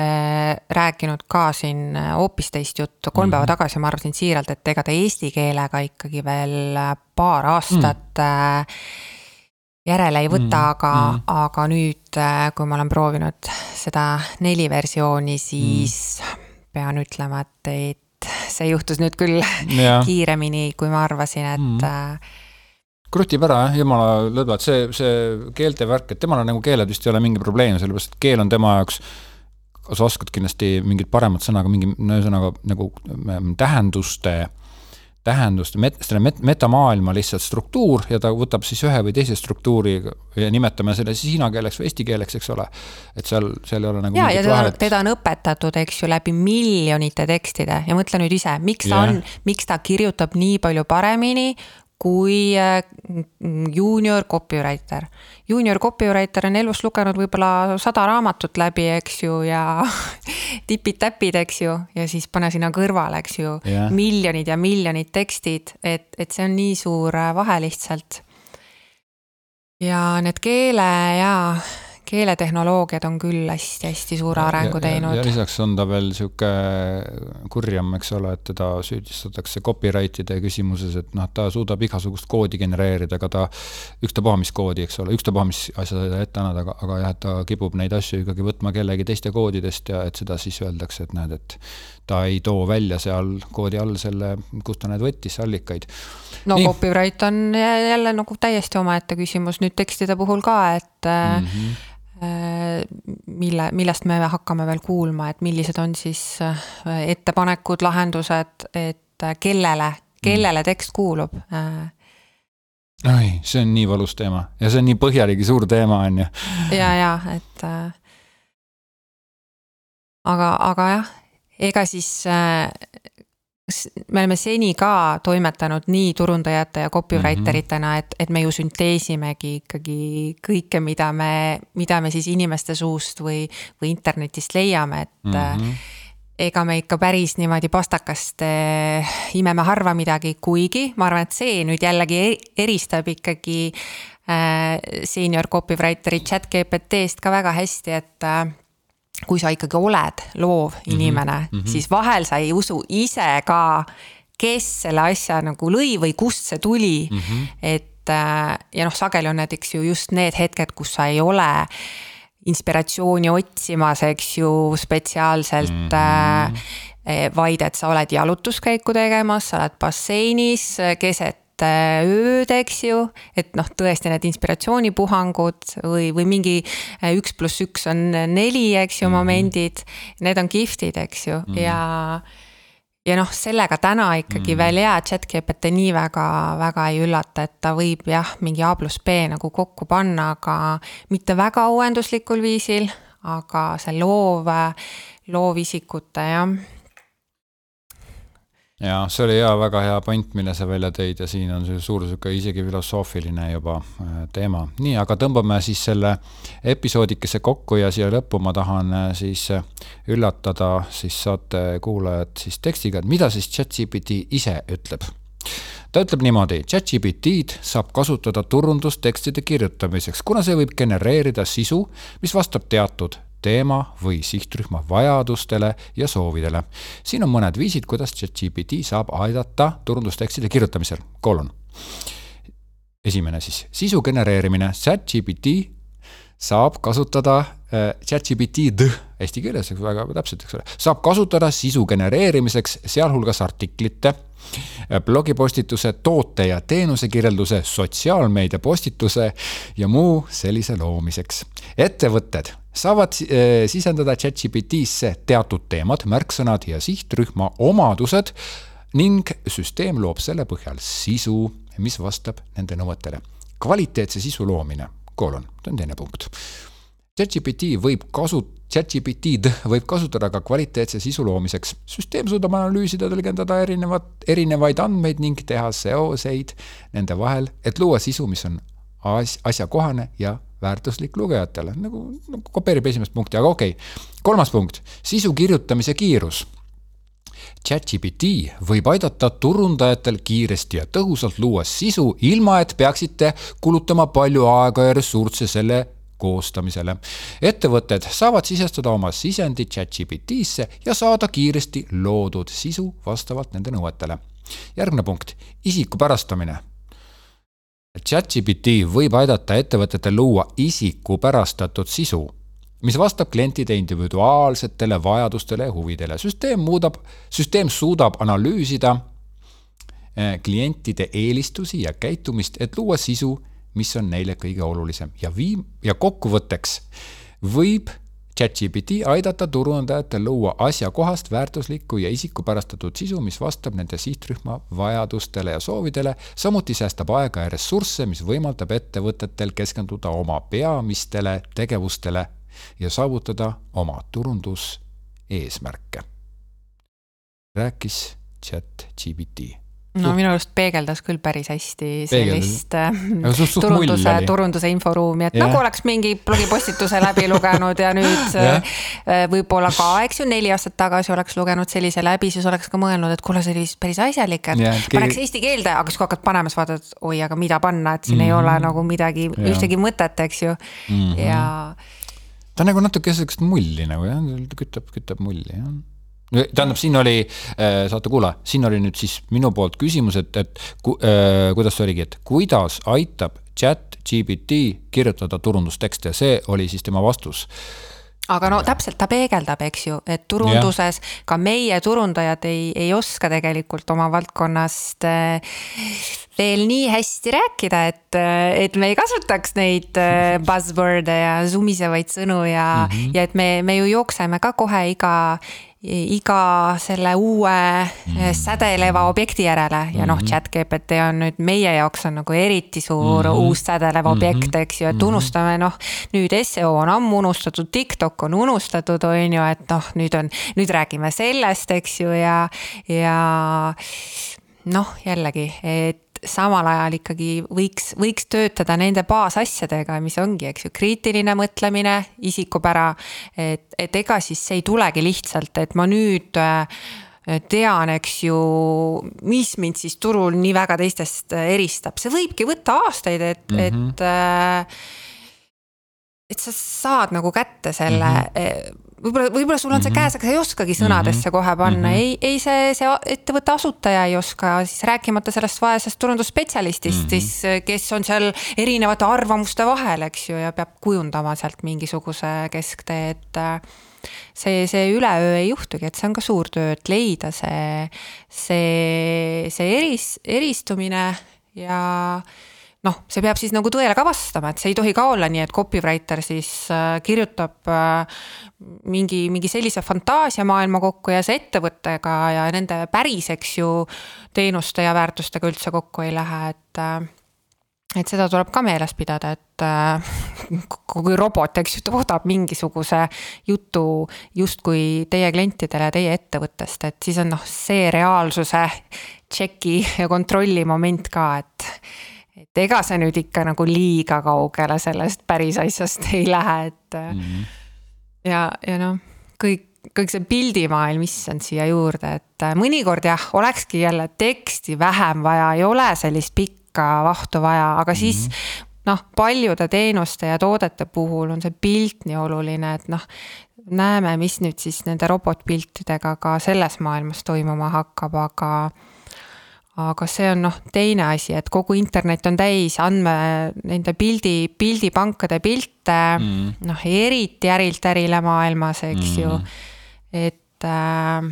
äh, rääkinud ka siin äh, hoopis teist juttu, kolm mm -hmm. päeva tagasi ma arvasin siiralt, et ega ta eesti keelega ikkagi veel äh, paar aastat mm. -hmm järele ei võta mm, aga mm., aga nüüd, äh, kui ma olen proovinud seda neli versiooni, siis mm. pean ütlema, et, et see juhtus nüüd küll ja. kiiremini, kui ma arvasin, et mm. krutib ära jah, jumala lõdvalt, see, see keelte värk, et temal on nagu keeled vist ei ole mingi probleem, sellepärast et keel on tema jaoks sa oskad kindlasti mingit paremat sõna, aga mingi, no ühesõnaga nagu tähenduste tähendust, selle met-, metamaailma lihtsalt struktuur ja ta võtab siis ühe või teise struktuuri ja nimetame selle siis hiina keeleks või eesti keeleks, eks ole. et seal, seal ei ole nagu. ja, ja teda, teda on õpetatud, eks ju, läbi miljonite tekstide ja mõtle nüüd ise, miks ta yeah. on, miks ta kirjutab nii palju paremini kui äh, juunior copywriter. juunior copywriter on elus lugenud võib-olla sada raamatut läbi, eks ju, ja tipid-täpid, eks ju, ja siis pane sinna kõrvale, eks ju yeah., miljonid ja miljonid tekstid, et, et see on nii suur äh, vahe lihtsalt. ja need keele ja keeletehnoloogiad on küll hästi-hästi suure arengu teinud. ja lisaks on ta veel sihuke kurjam, eks ole, et teda süüdistatakse copyright'ide küsimuses, et noh, ta suudab igasugust koodi genereerida, aga ta, ükstapuha mis koodi, eks ole, ükstapuha mis asja ta ette annab, aga, aga jah, et ta kipub neid asju ikkagi võtma kellegi teiste koodidest ja et seda siis öeldakse, et näed, et ta ei too välja seal koodi all selle, kust ta need võttis, allikaid. no Nii. copyright on jälle nagu täiesti omaette küsimus nüüd tekstide puhul ka, et mm -hmm mille, millest me hakkame veel kuulma, et millised on siis äh, ettepanekud, lahendused, et äh, kellele, kellele tekst kuulub? oi, see on nii valus teema ja see on nii põhjalik ja suur teema, on ju. ja, ja et aga, aga jah, ega siis me oleme seni ka toimetanud nii turundajate ja copywriter itena mm, -hmm. et, et me ju sünteesimegi ikkagi kõike, mida me, mida me siis inimeste suust või, või internetist leiame, et mm. -hmm ega me ikka päris niimoodi pastakast eh, imeme harva midagi, kuigi ma arvan, et see nüüd jällegi eristab ikkagi äh, senior copywriteri chat GPT-st ka väga hästi, et äh, kui sa ikkagi oled loov mhm, inimene mm, -hmm. siis vahel sa ei usu ise ka, kes selle asja nagu lõi või kust see tuli mm. -hmm. et äh, ja noh, sageli on näiteks ju just need hetked, kus sa ei ole inspiratsiooni otsimas, eks ju, spetsiaalselt mm. -hmm vaid et sa oled jalutuskäiku tegemas, sa oled basseinis keset äh, ööd, eks ju. et noh, tõesti need inspiratsioonipuhangud või, või mingi äh, üks pluss üks on neli, eks ju, mhm. momendid. Need on kihvtid, eks ju, mhm. ja ja noh, sellega täna ikkagi mm. veel jaa, chat-GPT nii väga, väga ei üllata, et ta võib jah, mingi A pluss B nagu kokku panna, aga mitte väga uuenduslikul viisil, aga see loov, loovisikute jah ja see oli hea, väga hea point, mille sa välja tõid ja siin on see suur sihuke isegi filosoofiline juba äh, teema. nii, aga tõmbame siis selle episoodikese kokku ja siia lõppu ma tahan äh, siis äh, üllatada siis saate kuulajad siis tekstiga, et mida siis chat-GPT ise ütleb ta ütleb niimoodi, chat-GPT-d saab kasutada turundustekstide kirjutamiseks, kuna see võib genereerida sisu, mis vastab teatud teema või sihtrühma vajadustele ja soovidele. siin on mõned viisid, kuidas ChatGPT saab aidata turundustekstide kirjutamisel, kolon. esimene siis, sisu genereerimine, ChatGPT saab kasutada äh, ChatGPT-d eesti keeles, väga täpselt, eks ole, saab kasutada sisu genereerimiseks, sealhulgas artiklite äh, blogipostituse, toote ja teenuse kirjelduse, sotsiaalmeedia postituse ja muu sellise loomiseks. ettevõtted saavad eh, sisendada chat-GPT-sse teatud teemad, märksõnad ja sihtrühma omadused ning süsteem loob selle põhjal sisu, mis vastab nende nõuetele. kvaliteetse sisu loomine, koolon, see on teine punkt. ChatGPT võib kasu-, ChatGPT-d võib kasutada ka kvaliteetse sisu loomiseks. süsteem suudab analüüsida, tõlgendada erinevat, erinevaid andmeid ning teha seoseid nende vahel, et luua sisu, mis on as-, asjakohane ja väärtuslik lugejatele, nagu, nagu kopeerib esimest punkti, aga okei okay.. kolmas punkt, sisu kirjutamise kiirus. ChatGPT võib aidata turundajatel kiiresti ja tõhusalt luua sisu, ilma et peaksite kulutama palju aega ja ressursse selle koostamisele. ettevõtted saavad sisestada oma sisendi ChatGPT-sse ja saada kiiresti loodud sisu vastavalt nende nõuetele. järgmine punkt, isikupärastamine ChatGPT võib aidata ettevõtetel luua isikupärastatud sisu, mis vastab klientide individuaalsetele vajadustele ja huvidele. süsteem muudab, süsteem suudab analüüsida eh, klientide eelistusi ja käitumist, et luua sisu, mis on neile kõige olulisem ja viim- ja kokkuvõtteks võib ChatGPT aidata turundajatel luua asjakohast, väärtuslikku ja isikupärastatud sisu, mis vastab nende sihtrühma vajadustele ja soovidele, samuti säästab aega ja ressursse, mis võimaldab ettevõtetel keskenduda oma peamistele tegevustele ja saavutada oma turunduseesmärke. rääkis ChatGPT no minu arust peegeldas küll päris hästi sellist äh, turunduse, turunduse inforuumi, et ja. nagu oleks mingi blogipostituse läbi lugenud ja nüüd ja. Äh, võib-olla ka, eks ju, neli aastat tagasi oleks lugenud sellise läbi, siis oleks ka mõelnud, et kuule, see oli päris asjalik, et paneks keegi... eesti keelde, aga siis kui hakkad panema, siis vaatad, oi, aga mida panna, et siin mm -hmm. ei ole mhm. nagu midagi, ühtegi mõtet, eks ju mm, -hmm. ja. ta nagu natuke sihukest mulli nagu jah, kütab, kütab mulli jah tähendab, siin oli, äh, saate kuula, siin oli nüüd siis minu poolt küsimus, et, et ku, äh, kuidas see oligi, et kuidas aitab chat GPT kirjutada turundustekste ja see oli siis tema vastus aga no täpselt, ta peegeldab, eks ju, et turunduses ja. ka meie turundajad ei, ei oska tegelikult oma valdkonnast äh, veel nii hästi rääkida, et, et me ei kasutaks neid buzzword'e ja sumisevaid sõnu ja mm, -hmm. ja et me, me ju jookseme ka kohe iga iga selle uue mm. sädeleva objekti järele ja noh, mm-hmm. chat GPT on nüüd meie jaoks on nagu eriti suur mm -hmm. uus sädelev mm-hmm. objekt, eks ju, et mm-hmm. unustame noh. nüüd seo on ammu unustatud, TikTok on unustatud, on ju, et noh, nüüd on, nüüd räägime sellest, eks ju, ja, ja noh, jällegi, et samal ajal ikkagi võiks, võiks töötada nende baasasjadega, mis ongi, eks ju, kriitiline mõtlemine, isikupära. et, et ega siis see ei tulegi lihtsalt, et ma nüüd äh, tean, eks ju, mis mind siis turul nii väga teistest äh, eristab, see võibki võtta aastaid, et mm, -hmm. et äh, et sa saad nagu kätte selle mm, -hmm võib-olla, võib-olla sul on see -hmm. käes, aga sa ei oskagi sõnadesse mm -hmm. kohe panna mm, -hmm. ei, ei see, see ettevõtte asutaja ei oska, siis rääkimata sellest vaesest turundusspetsialistist mm, -hmm. siis kes on seal erinevate arvamuste vahel, eks ju, ja peab kujundama sealt mingisuguse kesktee, et äh, see, see üleöö ei juhtugi, et see on ka suur töö, et leida see, see, see eris, eristumine ja noh, see peab siis nagu tõele ka vastama, et see ei tohi ka olla nii, et copywriter siis äh, kirjutab äh, mingi, mingi sellise fantaasiamaailma kokku ja see ettevõttega ja nende päris, eks ju, teenuste ja väärtustega üldse kokku ei lähe, et äh, et seda tuleb ka meeles pidada, et kui robot, eks ju, toodab mingisuguse jutu justkui teie klientidele, teie ettevõttest, et siis on noh, see reaalsuse tšeki ja kontrolli moment ka, et et ega see nüüd ikka nagu liiga kaugele sellest päris asjast ei lähe, et mm. -hmm. ja, ja noh, kõik, kõik see pildimaailm, issand siia juurde, et mõnikord jah, olekski jälle teksti vähem vaja, ei ole sellist pikka vahtu vaja, aga siis mm -hmm noh, paljude teenuste ja toodete puhul on see pilt nii oluline, et noh, näeme, mis nüüd siis nende robotpiltidega ka selles maailmas toimuma hakkab, aga aga see on noh, teine asi, et kogu internet on täis andme, nende pildi, pildipankade pilte mm., noh, eriti ärilt ärile maailmas, eks mm. ju. et äh,,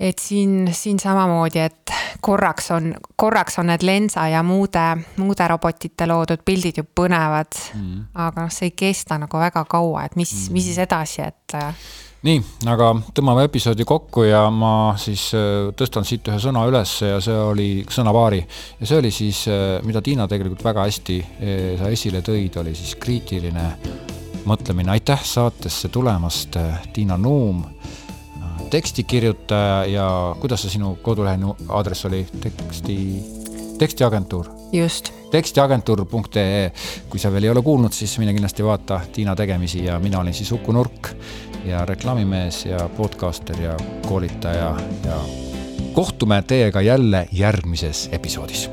et siin, siin samamoodi, et korraks on, korraks on need Lensa ja muude, muude robotite loodud pildid ju põnevad mm.. aga noh, see ei kesta nagu väga kaua, et mis mm., mis siis edasi, et äh, nii, aga tõmbame episoodi kokku ja ma siis äh, tõstan siit ühe sõna üles ja see oli sõnapaari. ja see oli siis, äh, mida Tiina tegelikult väga hästi äh, sa esile tõid, oli siis kriitiline mõtlemine. aitäh saatesse tulemast, Tiina Nuum, tekstikirjutaja ja kuidas see sinu kodulehe aadress oli, teksti, tekstiagentuur? just tekstiagentuur.ee, kui sa veel ei ole kuulnud, siis mine kindlasti vaata Tiina tegemisi ja mina olin siis Uku Nurk ja reklaamimees ja podcaster ja koolitaja ja kohtume teiega jälle järgmises episoodis